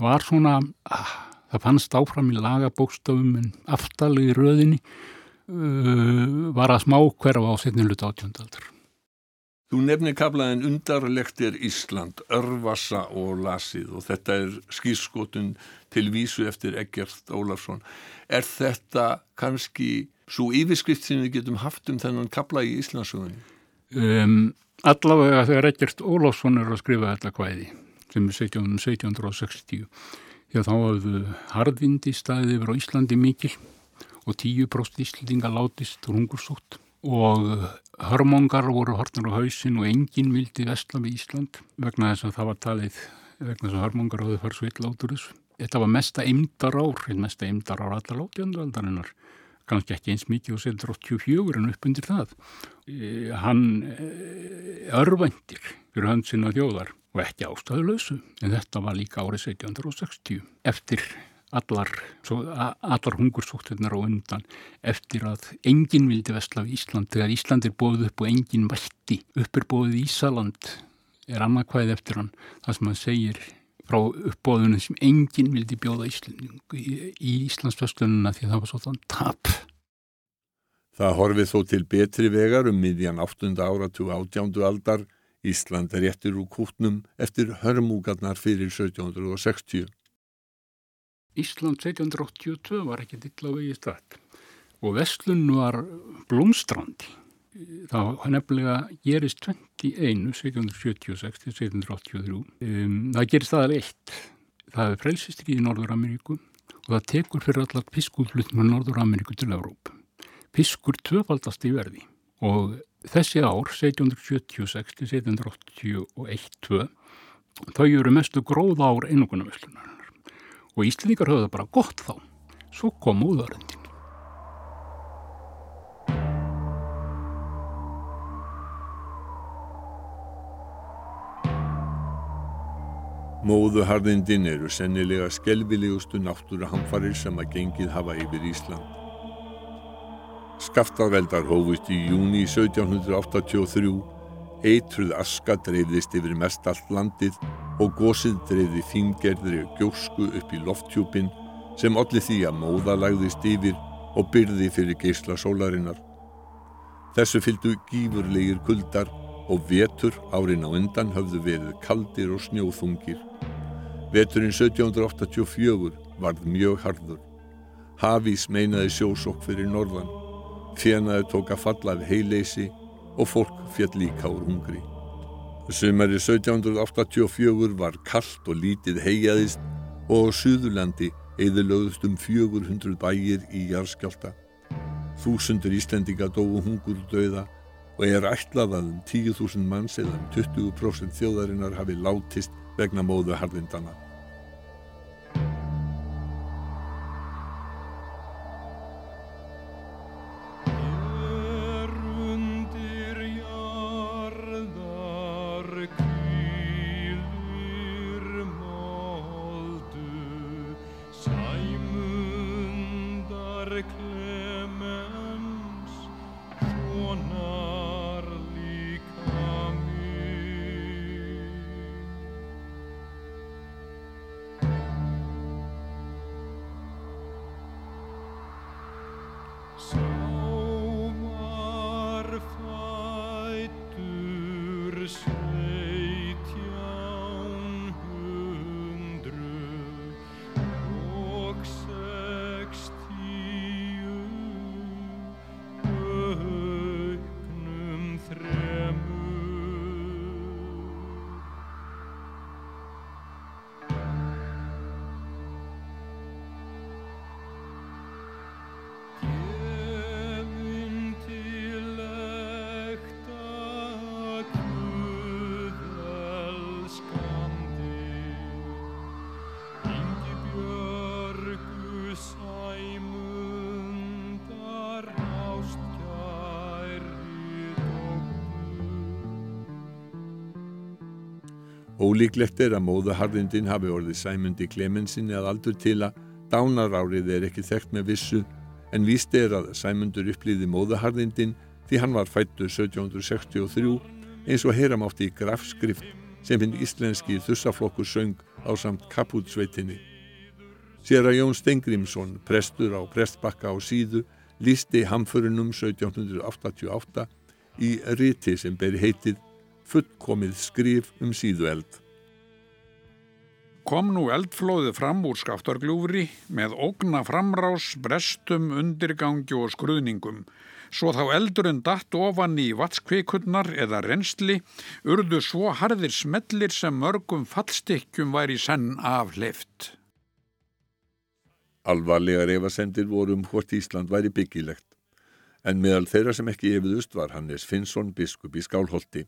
var svona, ah, það fannst áfram í lagabókstafum en aftalegi röðinni uh, var að smá hverfa á setnilut átjöndaldar. Þú nefnir kablaðin undarlegt er Ísland, örvassa og lasið og þetta er skýrskotun til vísu eftir Eggert Ólafsson. Er þetta kannski svo yfirskrift sem við getum haft um þennan kabla í Íslandsögunni? Um, allavega þegar Eggert Ólafsson er að skrifa þetta hvæði sem er 17, 1760 því að þá hafðu harðvindi staðið yfir á Íslandi mikil og 10% íslendinga látist og hungursótt og hörmongar voru hortnar á hausin og enginn vildi vestla við Ísland vegna þess að það var talið vegna þess að hörmongar hafði farið svo illa át úr þessu. Þetta var mesta eimdar ár, mesta eimdar ár allar átjöndualdarinnar kannski ekki eins mikið og setur 84 en upp undir það. E, hann e, örvændir fyrir hansina þjóðar og ekki ástæðulösu en þetta var líka árið 1760 eftir allar, allar hungursóttirnar á undan eftir að enginn vildi vestla við Ísland. Þegar Ísland er bóðið upp og enginn vætti upp er bóðið Ísaland er annað hvaðið eftir hann. Það sem hann segir frá uppbóðunum sem enginn vildi bjóða Ísland í, í Íslandsfjöstununa því það var svona tap. Það horfið þó til betri vegar um miðjan 8. áratug átjándu aldar. Ísland er réttir úr kútnum eftir hörmúgarnar fyrir 1760 Ísland 1782 var ekki dill á vegi stætt og Vestlun var blómstrandi. Það nefnilega gerist 21, 1776 til 1783. Um, það gerist það eitt. Það er frelsistrið í Norður-Ameríku og það tekur fyrir allar piskúflutnum á Norður-Ameríku til Európa. Piskur tvöfaldast í verði og þessi ár, 1776 til 1781, þau eru mestu gróð ár einoguna Vestlunar og Íslandíkar höfðu það bara gott þá. Svo kom úðaröndin. Móðuharðindin eru sennilega skelvilegustu náttúruhamfarir sem að gengið hafa yfir Ísland. Skaftarveldar hófust í júni 1783, eitruð aska dreifðist yfir mest allt landið og gósið dreifði þíngerðri gjósku upp í lofthjúpin sem allir því að móða lagðist yfir og byrði fyrir geysla sólarinnar. Þessu fylgdu gífurlegir kuldar og vetur árin á undan höfðu verið kaldir og snjóþungir. Veturinn 1784 varð mjög harður. Hafís meinaði sjósokk fyrir norðan. Fjenaði tók að falla af heileysi og fólk fjall líka úr hungri. Sumari 1784 var kallt og lítið heiaðist og á Suðurlandi eðilögðust um 400 bæir í jarðskjálta. Þúsundur Íslendinga dóu hungur döða og er ætlað að um 10.000 manns eða um 20% þjóðarinnar hafi látist vegna móðu harðindana. Ólíklegt er að móðaharðindin hafi orðið sæmundi Klemensinni að aldur til að dánarárið er ekki þekkt með vissu en víst er að Sæmundur upplýði móðaharðindin því hann var fættur 1763 eins og heyramátti í grafskrift sem hinn íslenski þussaflokkur söng á samt kapútsveitinni. Sér að Jón Stengrimsson, prestur á prestbakka á síðu, lísti hamförunum 1788 í riti sem beri heitið fullkomið skrif um síðueld. Kom nú eldflóðið fram úr skaftargljúfri með ógna framrás, brestum, undirgangi og skruðningum. Svo þá eldurinn datt ofan í vatskvikunnar eða reynsli, urðu svo harðir smellir sem mörgum fallstykkjum væri senn afleift. Alvarlegar efasendir voru um hvort Ísland væri byggilegt. En meðal þeirra sem ekki efiðust var Hannes Finnsson biskup í Skálholti.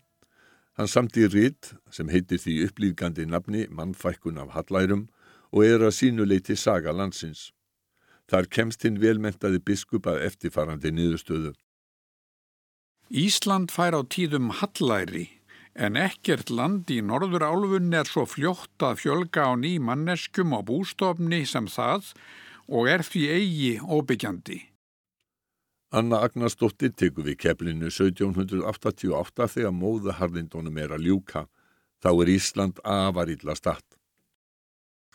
Hann samti ritt sem heitir því upplýfgandi nafni mannfækkun af hallærum og er að sínuleiti saga landsins. Þar kemst hinn velmentaði biskup að eftirfarandi niðurstöðu. Ísland fær á tíðum hallæri en ekkert land í norður álfunni er svo fljótt að fjölga á ný manneskum á bústofni sem það og er því eigi óbyggjandi. Anna Agnarsdóttir tekur við keflinu 1788 þegar móðaharðindunum er að ljúka. Þá er Ísland afarilla statt.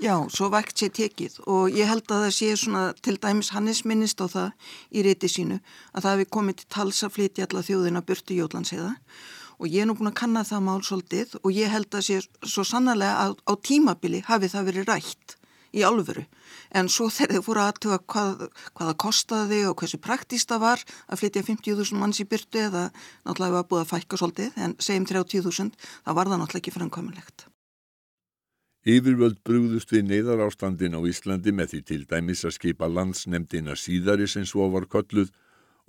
Já, svo vægt sé tekið og ég held að það sé svona til dæmis Hannes minnist á það í reyti sínu að það hefði komið til tals að flytja alla þjóðina burti Jólandseiða og ég er nú búin að kanna það mál svolítið og ég held að sé svo sannarlega að á tímabili hafi það verið rætt í álfuru en svo þegar þau fóru aðtuga hvað, hvaða kostaði og hversu praktíst það var að flytja 50.000 manns í byrtu eða náttúrulega var búið að fækka svolítið en segjum 30.000 það var það náttúrulega ekki framkvæmulegt. Yfirvöld brúðust við neyðar ástandin á Íslandi með því til dæmis að skipa landsnemdina síðari sem svo var kolluð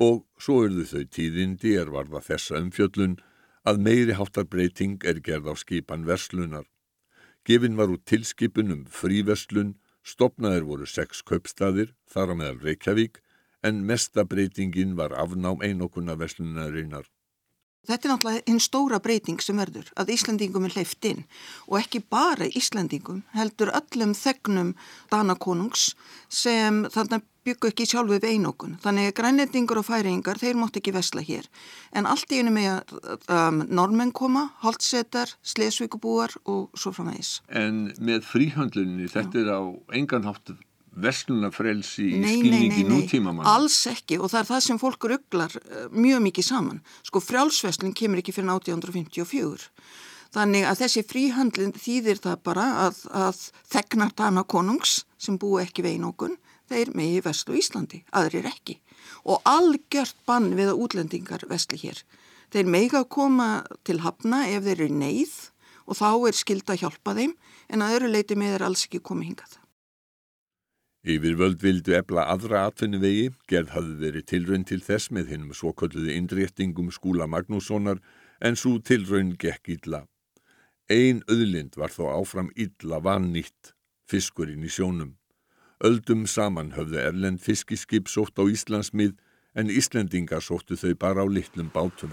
og svo urðu þau tíðindi er varða þessa umfjöllun að meiri háttarbreyting er gerð á skipan verslunar. Gefin var út tilskipun um fríverslun, stopnaðir voru sex kaupstaðir, þar á meðal Reykjavík, en mesta breytingin var afnám einokuna verslunarinnar. Þetta er náttúrulega einn stóra breyting sem verður að Íslandingum er hleyft inn og ekki bara Íslandingum heldur öllum þegnum Danakonungs sem þarna byggu ekki sjálfu við einokun. Þannig að grænendingur og færingar, þeir mótt ekki vesla hér. En allt í einu með um, normenn koma, holdsetar, slesvíkubúar og svo framvegis. En með fríhandlunni, þetta er á engan háttu verslunafrelsi í skilningi nútímamann? Alls ekki og það er það sem fólk rugglar uh, mjög mikið saman. Sko frjálsveslun kemur ekki fyrir 1854. Þannig að þessi fríhandlun þýðir það bara að, að þegnar dana konungs sem búi ekki veginn okkur þeir megi veslu Íslandi, aðrir ekki. Og algjört bann við að útlendingar vesli hér. Þeir megi að koma til hafna ef þeir eru neyð og þá er skild að hjálpa þeim en að öru leiti með er alls ekki komið hingað. Yfirvöld vildu ebla aðra atvinnuvegi, gerð hafði verið tilraun til þess með hinnum svokölluði indréttingum skúla Magnússonar en svo tilraun gekk illa. Ein öðlind var þó áfram illa vannýtt, fiskurinn í sjónum. Öldum saman höfðu Erlend fiskiskip sótt á Íslandsmið en Íslendingar sóttu þau bara á litlum bátum.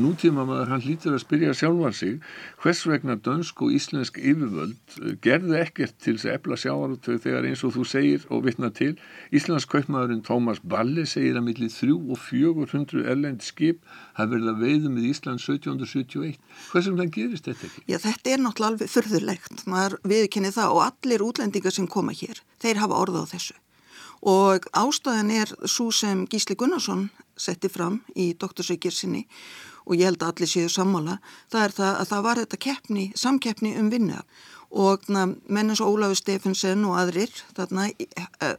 Nútíma maður hann hlýtur að spyrja sjálfan sig hvers vegna dönsk og íslensk yfirvöld eh, gerði ekkert til þess að ebla sjáarútöð þegar eins og þú segir og vittna til Íslands kaupmaðurinn Tómas Balli segir að millir 3 og 400 erlend skip hafi verið að veiðu með Íslands 1771 hvers vegna gerist þetta ekki? Já þetta er náttúrulega alveg förðurlegt maður viðkynni það og allir útlendingar sem koma hér þeir hafa orða á þessu. Og ástæðan er svo sem Gísli Gunnarsson setti fram í doktorsveikir sinni og ég held að allir séu sammála, það er það að það var þetta keppni, samkeppni um vinna og mennins Ólafur Stefansson og aðrir, þarna eh,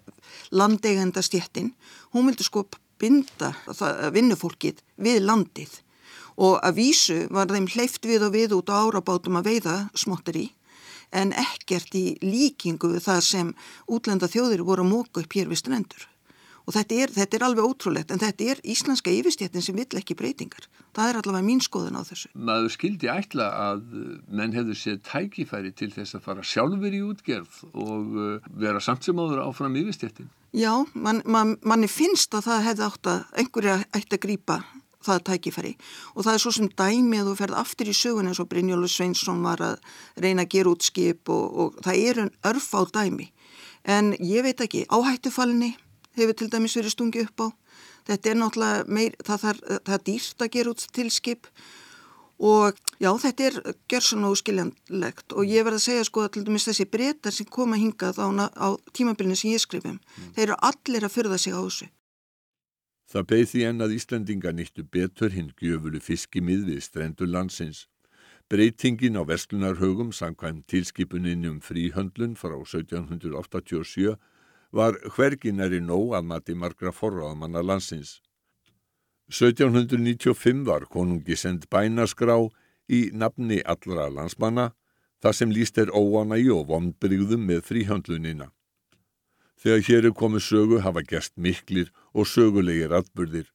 landegenda stjettin, hún vildi sko binda vinnufólkið við landið. Og að vísu var þeim hleyft við og við út á árabátum að veiða smottir í en ekkert í líkingu það sem útlenda þjóðir voru að móka upp hér við strendur og þetta er, þetta er alveg ótrúlegt en þetta er íslenska yfirstjættin sem vill ekki breytingar. Það er allavega mín skoðun á þessu. Maður skildi ætla að menn hefur séð tækifæri til þess að fara sjálfur í útgerð og uh, vera samt sem áður áfram yfirstjættin já, man, man, manni finnst að það hefði átt að einhverja ætti að grýpa það tækifæri. Og það er svo sem dæmi að þú ferð aftur í sögun eins og Brynjólu Sveinsson var að reyna að gera út skip og, og það er en örf á dæmi. En ég veit ekki, áhættufalni hefur til dæmis verið stungi upp á þetta er náttúrulega meir, það, það, það er dýrt að gera út til skip og já þetta er gjörsan og skiljanlegt og ég verði að segja sko að til dæmis þessi breytar sem koma hingað á, á tímabilinu sem ég skrifum mm. þeir eru allir að förða sig á þessu Það beð því enn að Íslandinga nýttu betur hinn gjöfulu fiskimið við strendur landsins. Breytingin á verslunarhaugum samkvæm tilskipunin um fríhöndlun frá 1787 var hverginari nóg að mati margra forraðamanna landsins. 1795 var konungi send bænaskrá í nafni allra landsmanna þar sem líst er óanægi og vonbrygðum með fríhöndlunina. Þegar hér er komið sögu hafa gerst miklir og sögulegir atbyrðir.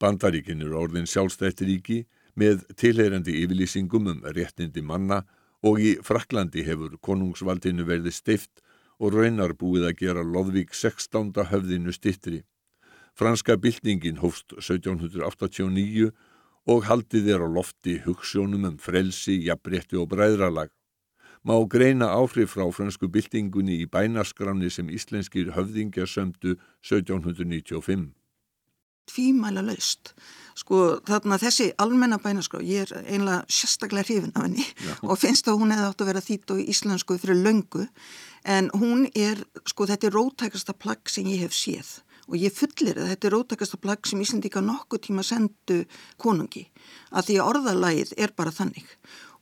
Bandaríkin eru orðin sjálfstætt ríki með tilheyrandi yfirlýsingum um réttindi manna og í Fraklandi hefur konungsvaldinu verið stift og raunar búið að gera Lodvík 16. höfðinu stittri. Franska byltingin hófst 1789 og haldið er á lofti hugssjónum um frelsi, jafnrétti og bræðralag má greina áhrif frá fransku byltingunni í bænaskráni sem íslenskir höfðingja sömdu 1795. Tvímæla laust. Sko þarna þessi almenna bænaskrá, ég er einlega sérstaklega hrifin af henni Já. og finnst að hún hefði átt að vera þýtt og íslensku fyrir löngu en hún er, sko þetta er rótækasta plagg sem ég hef séð og ég fullir að þetta er rótækasta plagg sem Íslandíka nokkuð tíma sendu konungi að því að orðalægið er bara þannig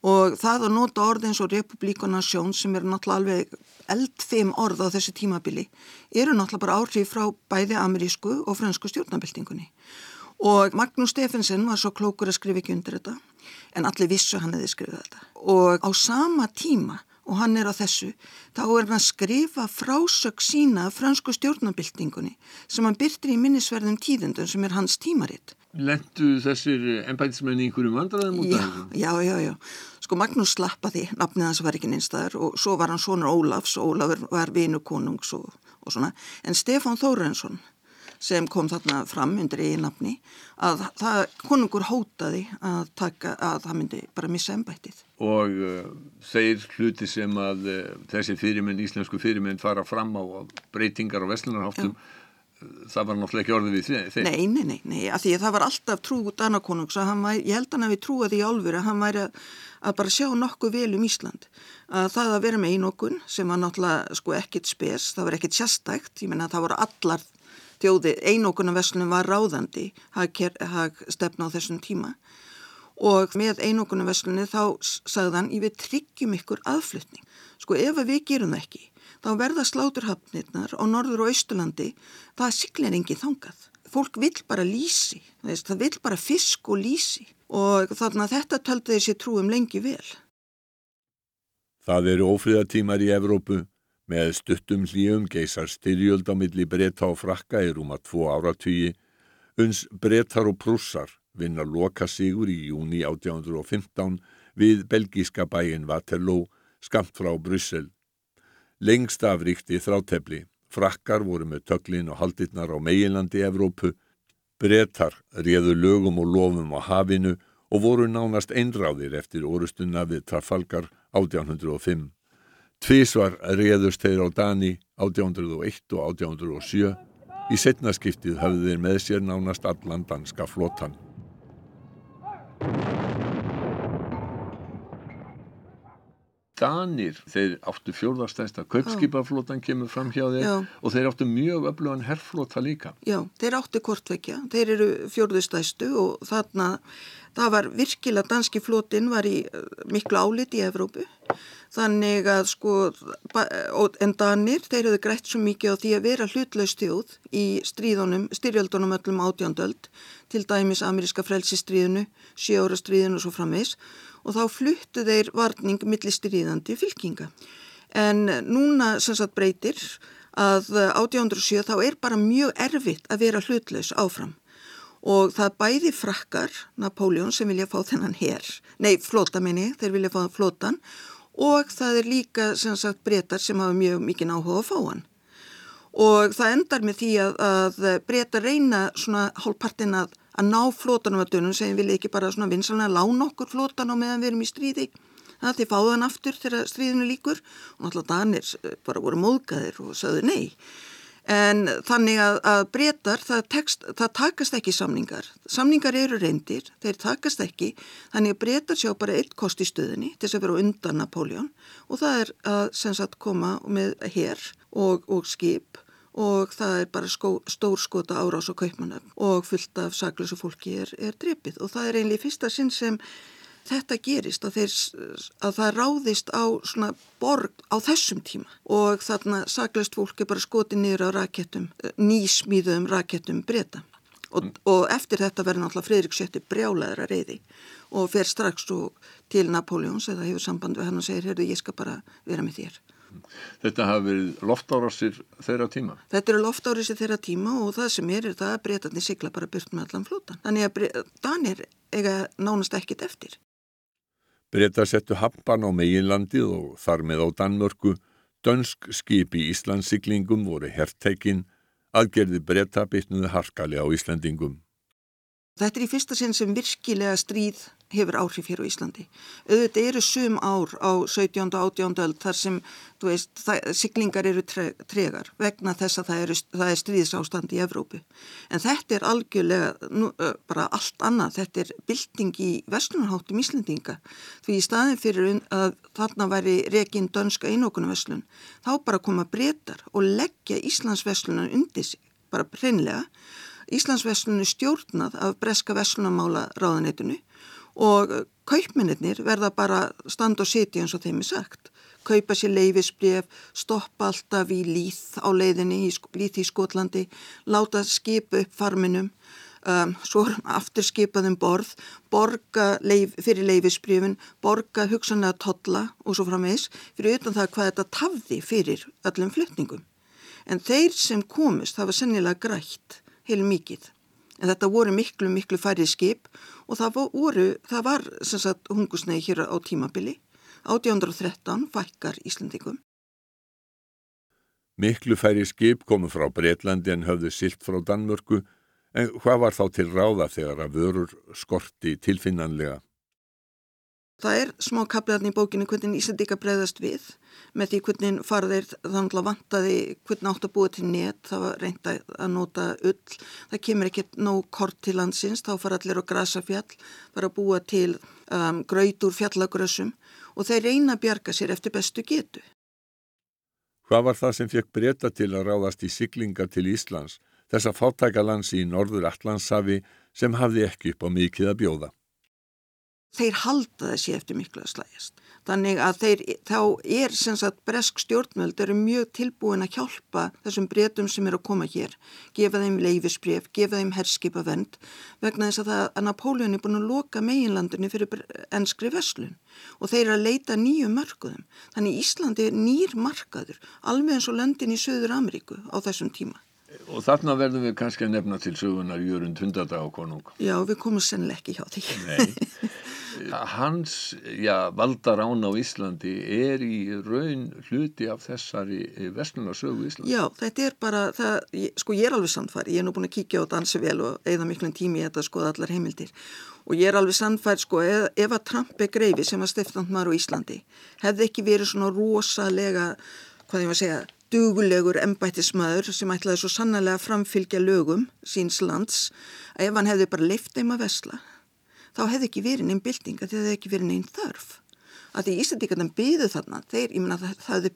og það að nota orð eins og republikonasjón sem er náttúrulega alveg eldfim orð á þessu tímabili eru náttúrulega bara áhrif frá bæði amerísku og fransku stjórnabildingunni og Magnús Steffensen var svo klókur að skrifa ekki undir þetta en allir vissu hann hefði skrifið þetta. Og á sama tíma og hann er á þessu, þá er hann að skrifa frásög sína fransku stjórnabildingunni sem hann byrtir í minnisverðum tíðendun sem er hans tímaritt Lendu þessir ennbætismenni einhverjum vandraðum út af þessu? Já, já, já. Sko Magnús slappaði, nafnið hans var ekki neinstæðar og svo var hann sonur Ólafs og Ólafur var vinu konungs og, og svona. En Stefán Þórensson sem kom þarna fram undir eigi nafni að það, konungur hótaði að taka, að það myndi bara missa ennbætið. Og uh, þeir hluti sem að uh, þessi fyrirmenn, íslensku fyrirmenn fara fram á breytingar og vestlunarháttum það var náttúrulega ekki orðið við þeim. Nei, nei, nei, nei, af því að það var alltaf trú að væri, ég held hann að við trúaði í álfur að hann væri að, að bara sjá nokkuð vel um Ísland. Að það að vera með einokun sem var náttúrulega sko ekkit spes, það var ekkit sérstækt, ég menna að það voru allar þjóði, einokunarveslunum var ráðandi, hag stefna á þessum tíma og með einokunarveslunni þá sagðan ég við tryggjum ykkur aðflutning. Sko ef við gerum það ekki þá verða sláturhafnirnar á norður og austurlandi, það siglir engin þangað. Fólk vil bara lísi, það vil bara fisk og lísi og þannig að þetta töldi þessi trúum lengi vel. Það eru ófríðatímar í Evrópu með stuttum hlýjum geysar styrjöld á milli breyta og frakka í rúma tvo áratvíi, uns breytar og prússar vinna loka sigur í júni 1815 við belgíska bæin Waterloo skamt frá Bryssel. Lengst af ríkti þrátefli. Frakkar voru með töklin og haldirnar á meginlandi Evrópu. Bretar réðu lögum og lofum á hafinu og voru nánast einráðir eftir orustunna við Trafalgar 1805. Tvísvar réðust þeir á Dani 1801 og 1807. Í setnaskiptið hafði þeir með sér nánast allan danska flottan. Danir, þeir áttu fjórðarstæsta kaupskipaflótan kemur fram hjá þeir Já. og þeir áttu mjög öflugan herrflóta líka. Já, þeir áttu kortvekja, þeir eru fjórðustæstu og þarna, það var virkilega, danski flótin var í eh, miklu álit í Evrópu, þannig að sko, en Danir, þeir hefðu greitt svo mikið á því að vera hlutlaustjóð í stríðunum, styrjöldunum öllum átjándöld, til dæmis ameríska frelsistríðinu, sjóra stríðinu og svo framvegs, og þá fluttu þeir varning millistriðandi fylkinga. En núna sem sagt breytir að 1807 þá er bara mjög erfitt að vera hlutlaus áfram og það bæði frakkar, Napoleon sem vilja fá þennan hér, nei flóta minni, þeir vilja fá flótan og það er líka sem sagt breytar sem hafa mjög mikið áhuga að fá hann. Og það endar með því að, að breytar reyna svona hálfpartin að, að ná flótanum að dönum sem vilja ekki bara svona vinsalega lána okkur flótan á meðan við erum í stríði. Það til fáðan aftur þegar stríðinu líkur og náttúrulega Danir eh, bara voru móðgæðir og sagðu nei. En þannig að, að breytar það, tekst, það takast ekki samningar. Samningar eru reyndir, þeir takast ekki. Þannig að breytar sjá bara eitt kost í stöðinni til þess að vera undan Napoleon og það er að sem sagt koma með herr og, og skip og það er bara skó, stór skota árás og kaupmanöfn og fullt af saklösu fólki er, er drepið. Og það er einlega fyrsta sinn sem þetta gerist að, þeir, að það ráðist á svona borg á þessum tíma. Og þarna saklöst fólki bara skoti niður á rakettum, nýsmíðum rakettum breyta og, mm. og eftir þetta verður náttúrulega Fridrik Sjötti brjálæðra reyði og fer strax til Napoleons eða hefur samband við hann og segir, heyrðu ég skal bara vera með þér Þetta hafi verið loftárásir þeirra tíma? Þetta eru loftárásir þeirra tíma og það sem er er það að breytandi sigla bara burt með allan flótan. Þannig að Danir eiga nánast ekkit eftir. Breyta settu happan á meginlandið og þar með á Danmörku. Dönsk skip í Íslandsiklingum voru herrteikin, aðgerði breyta bytnuði harkali á Íslandingum. Þetta er í fyrsta sinn sem virkilega stríð hefur áhrif hér á Íslandi. Auðvitað eru sum ár á 17. og 18. öll þar sem, veist, það, siglingar eru tre, tregar vegna þess að það, eru, það er stríðsástand í Evrópu. En þetta er algjörlega nú, bara allt annað. Þetta er bylting í vestlunarháttum Íslandinga. Því í staðin fyrir að þarna væri rekin dönska einókunum vestlun, þá bara koma breytar og leggja Íslands vestlunar undir sig, bara hreinlega Íslandsveslunni stjórnað af breska veslunamála ráðanetinu og kaupmennir verða bara stand og siti eins og þeim er sagt. Kaupa sér leifisbref, stoppa alltaf í líð á leiðinni, í líð í Skotlandi, láta skipa upp farminum, um, svo aftur skipaðum borð, borga leif, fyrir leifisbrefin, borga hugsanlega totla og svo framvegs fyrir utan það hvað þetta tafði fyrir öllum flytningum. En þeir sem komist hafa sennilega grætt heil mikið. En þetta voru miklu, miklu færri skip og það voru, það var sem sagt hungusnei hér á tímabili. 1813 fækkar Íslandingum. Miklu færri skip komu frá Breitlandi en höfðu silt frá Danmörku en hvað var þá til ráða þegar að vörur skorti tilfinnanlega? Það er smá kapliðarni í bókinu hvernig Íslandíka bregðast við með því hvernig farðir þannig að vantaði hvernig átt að búa til net, það var reynd að nota ull, það kemur ekkert nóg kort til landsins, þá fara allir á grasafjall, bara að búa til um, gröytur fjallagrössum og þeir reyna að bjarga sér eftir bestu getu. Hvað var það sem fekk breyta til að ráðast í siglinga til Íslands, þessa fátækalansi í norður Allandshafi sem hafði ekki upp á mikið að bjóða? Þeir halda þessi eftir miklu að slæjast. Þannig að þeir, þá er sem sagt bresk stjórnvöld eru mjög tilbúin að hjálpa þessum breytum sem eru að koma hér, gefa þeim leifisbref, gefa þeim herskipavend vegna þess að, það, að Napóleon er búin að loka meginlandinni fyrir ennskri veslun og þeir eru að leita nýju markuðum. Þannig Íslandi er nýr markaður, alveg eins og löndin í Söður Ameríku á þessum tíma. Og þarna verðum við kannski að nefna til sögunar Jörund Hundardag og konung. Já, við komum sennileg ekki hjá því. Nei. <laughs> Hans já, valdarán á Íslandi er í raun hluti af þessari vestlunarsögu Íslandi. Já, þetta er bara, það, sko ég er alveg samfari, ég er nú búin að kíkja á dansi vel og eigða miklum tími í þetta að skoða allar heimildir. Og ég er alveg samfær, sko, ef, ef að Trump er greifi sem var stiftandmar á Íslandi, hefði ekki verið svona rosalega, hvað ég að segja, dugulegur embættismæður sem ætlaði svo sannlega að framfylgja lögum síns lands að ef hann hefði bara leift þeim að vesla þá hefði ekki verið neinn bilding að það hefði ekki verið neinn þörf að því Íslandíkarnar byðu þarna þeir, ég menna það, það,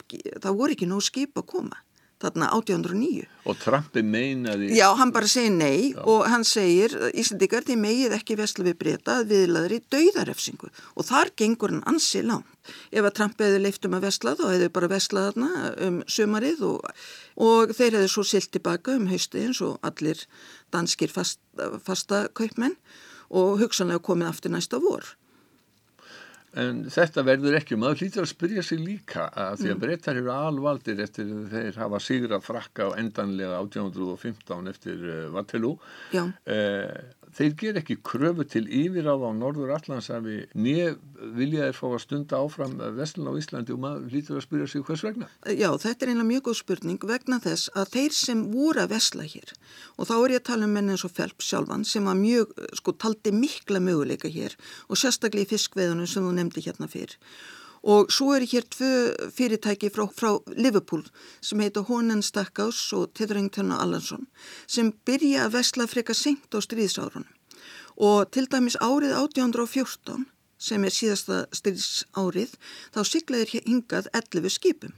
það voru ekki nóg skip að koma þarna 1809. Og Trumpi meinaði... Já, hann bara segir nei Já. og hann segir, Íslandíkar, þið megið ekki vesla við breyta að viðlaður í dauðarefsingu og þar gengur hann ansi langt. Ef að Trump hefði leift um að vesla þá hefði bara veslað þarna um sömarið og, og þeir hefði svo silt tilbaka um haustið eins og allir danskir fast, fasta kaupmenn og hugsanlega komið aftur næsta vor. En þetta verður ekki, maður hlýtur að spyrja sig líka að því að mm. breytar eru alvaldir eftir þeir hafa sigra frakka á endanlega 1815 eftir uh, Waterloo. Uh, þeir ger ekki kröfu til yfiráð á Norður Allandsafi nýja vilja þeir fá að stunda áfram vestlun á Íslandi og maður lítur að spyrja sig hvers vegna? Já, þetta er einlega mjög góð spurning vegna þess að þeir sem voru að vesla hér og þá er ég að tala um menn eins og Felp sjálfan sem var mjög, sko, taldi mikla möguleika hér og sérstaklega í fiskveðunum sem þú nefndi hérna fyrr og svo er hér tvö fyrirtæki frá, frá Liverpool sem heita Honen Stackhouse og Tethrington og Allansson sem byrja að vesla freka senkt á stríðsárunum. Og til dæmis árið 1814 sem er síðasta stríðsárið þá siglaðir hér hingað 11 skipum.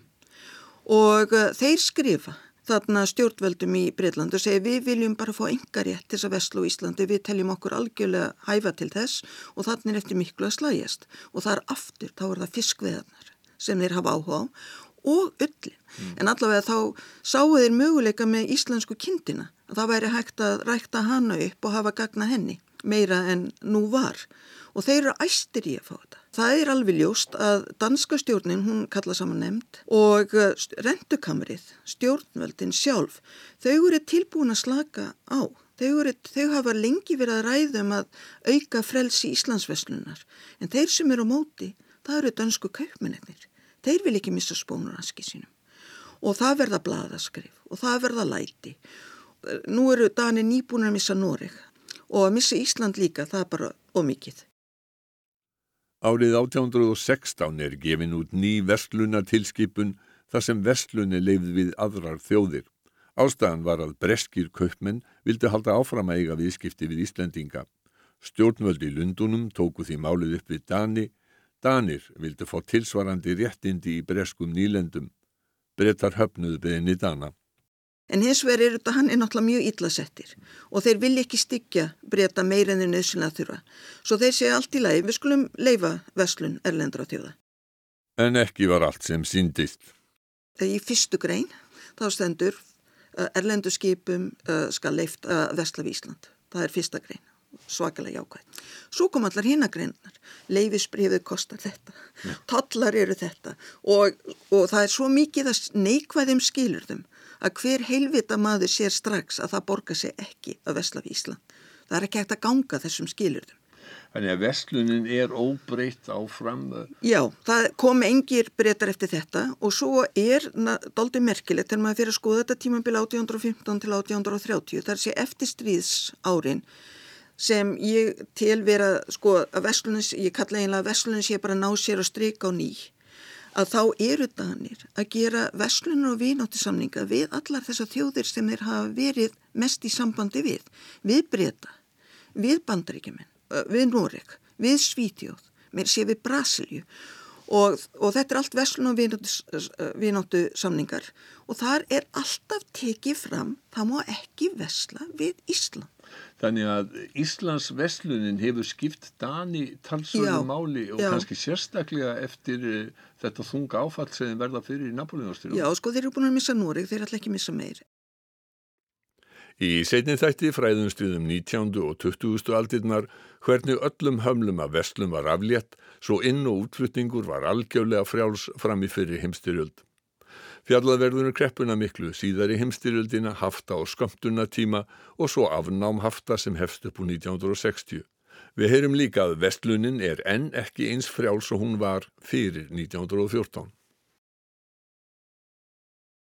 Og uh, þeir skrifa þarna stjórnveldum í Breitland og segja við viljum bara fá engarétt til þess að vestlu í Íslandi, við teljum okkur algjörlega hæfa til þess og þannig er eftir miklu að slægjast og það er aftur, þá er það fiskveðarnar sem þeir hafa áhuga á og öllin. Mm. En allavega þá sáu þeir möguleika með íslensku kindina að það væri hægt að rækta hana upp og hafa gagna henni meira en nú var og þeir eru æstir í að fá þetta. Það er alveg ljóst að danska stjórnin, hún kalla saman nefnd og uh, rendukamrið, stjórnveldin sjálf, þau eru tilbúin að slaka á. Þau, eru, þau hafa lengi verið að ræðum að auka frelsi Íslandsveslunar en þeir sem eru á móti, það eru dansku kaupmennir. Þeir vil ekki missa spónur aski sínum og það verða bladaskriff og það verða læti. Nú eru Dani nýbúin að missa Noreg og að missa Ísland líka, það er bara ómikið. Árið 1816 er gefin út ný vestlunartilskipun þar sem vestlunni leifð við aðrar þjóðir. Ástæðan var að breskir kaupmenn vildi halda áfram að eiga viðskipti við Íslendinga. Stjórnvöldi í Lundunum tóku því málið upp við Dani. Danir vildi fá tilsvarandi réttindi í breskum nýlendum. Brettar höfnuð beðinni Dana. En hins vegar er þetta hann er náttúrulega mjög illasettir og þeir vilja ekki styggja breyta meira en þeir nöðsynlega þurfa. Svo þeir segja allt í lagi, við skulum leifa veslun erlendra þjóða. En ekki var allt sem síndist. Í fyrstu grein þá stendur uh, erlendu skipum uh, skal leift að vesla við Ísland. Það er fyrsta grein, svakalega jákvæð. Svo kom allar hinn að greinar, leifisbrifið kostar þetta, tollar eru þetta og, og það er svo mikið að neikvæðum skilur þeim að hver heilvita maður sér strax að það borgar sig ekki að vesla við Ísland. Það er ekki hægt að ganga þessum skilurðum. Þannig að vestlunin er óbreytt áfram? Já, það kom engir breytar eftir þetta og svo er doldi merkilegt þegar maður fyrir að skoða þetta tímambila 1815 til 1830. Það er sé eftir stríðs árin sem ég tel vera, sko, að veslunin, ég kalla einlega að veslunin sé bara ná sér að stryka á nýj að þá eru danir að gera veslunar og vináttisamninga við allar þessar þjóðir sem þeir hafa verið mest í sambandi við, við breyta, við bandaríkjumenn, við Noreg, við Svítjóð, með sé við Brasilju og, og þetta er allt veslun og vináttu samningar og þar er alltaf tekið fram, það má ekki vesla við Ísland. Þannig að Íslands veslunin hefur skipt Dani talsöðu máli og já. kannski sérstaklega eftir þetta þunga áfall sem verða fyrir í Napoleonstyrjum. Já, sko þeir eru búin að missa Noreg, þeir ætla ekki að missa meir. Í setnin þætti fræðumstuðum 19. og 20. aldirnar hvernig öllum hömlum að veslum var aflétt svo inn- og útflutningur var algjörlega frjáls fram í fyrir heimstyrjöld. Fjallaverðunum kreppuna miklu síðar í heimstyrjöldina hafta og skömmtunatíma og svo afnám hafta sem hefst upp úr 1960. Við heyrum líka að vestlunin er enn ekki eins frjáls og hún var fyrir 1914.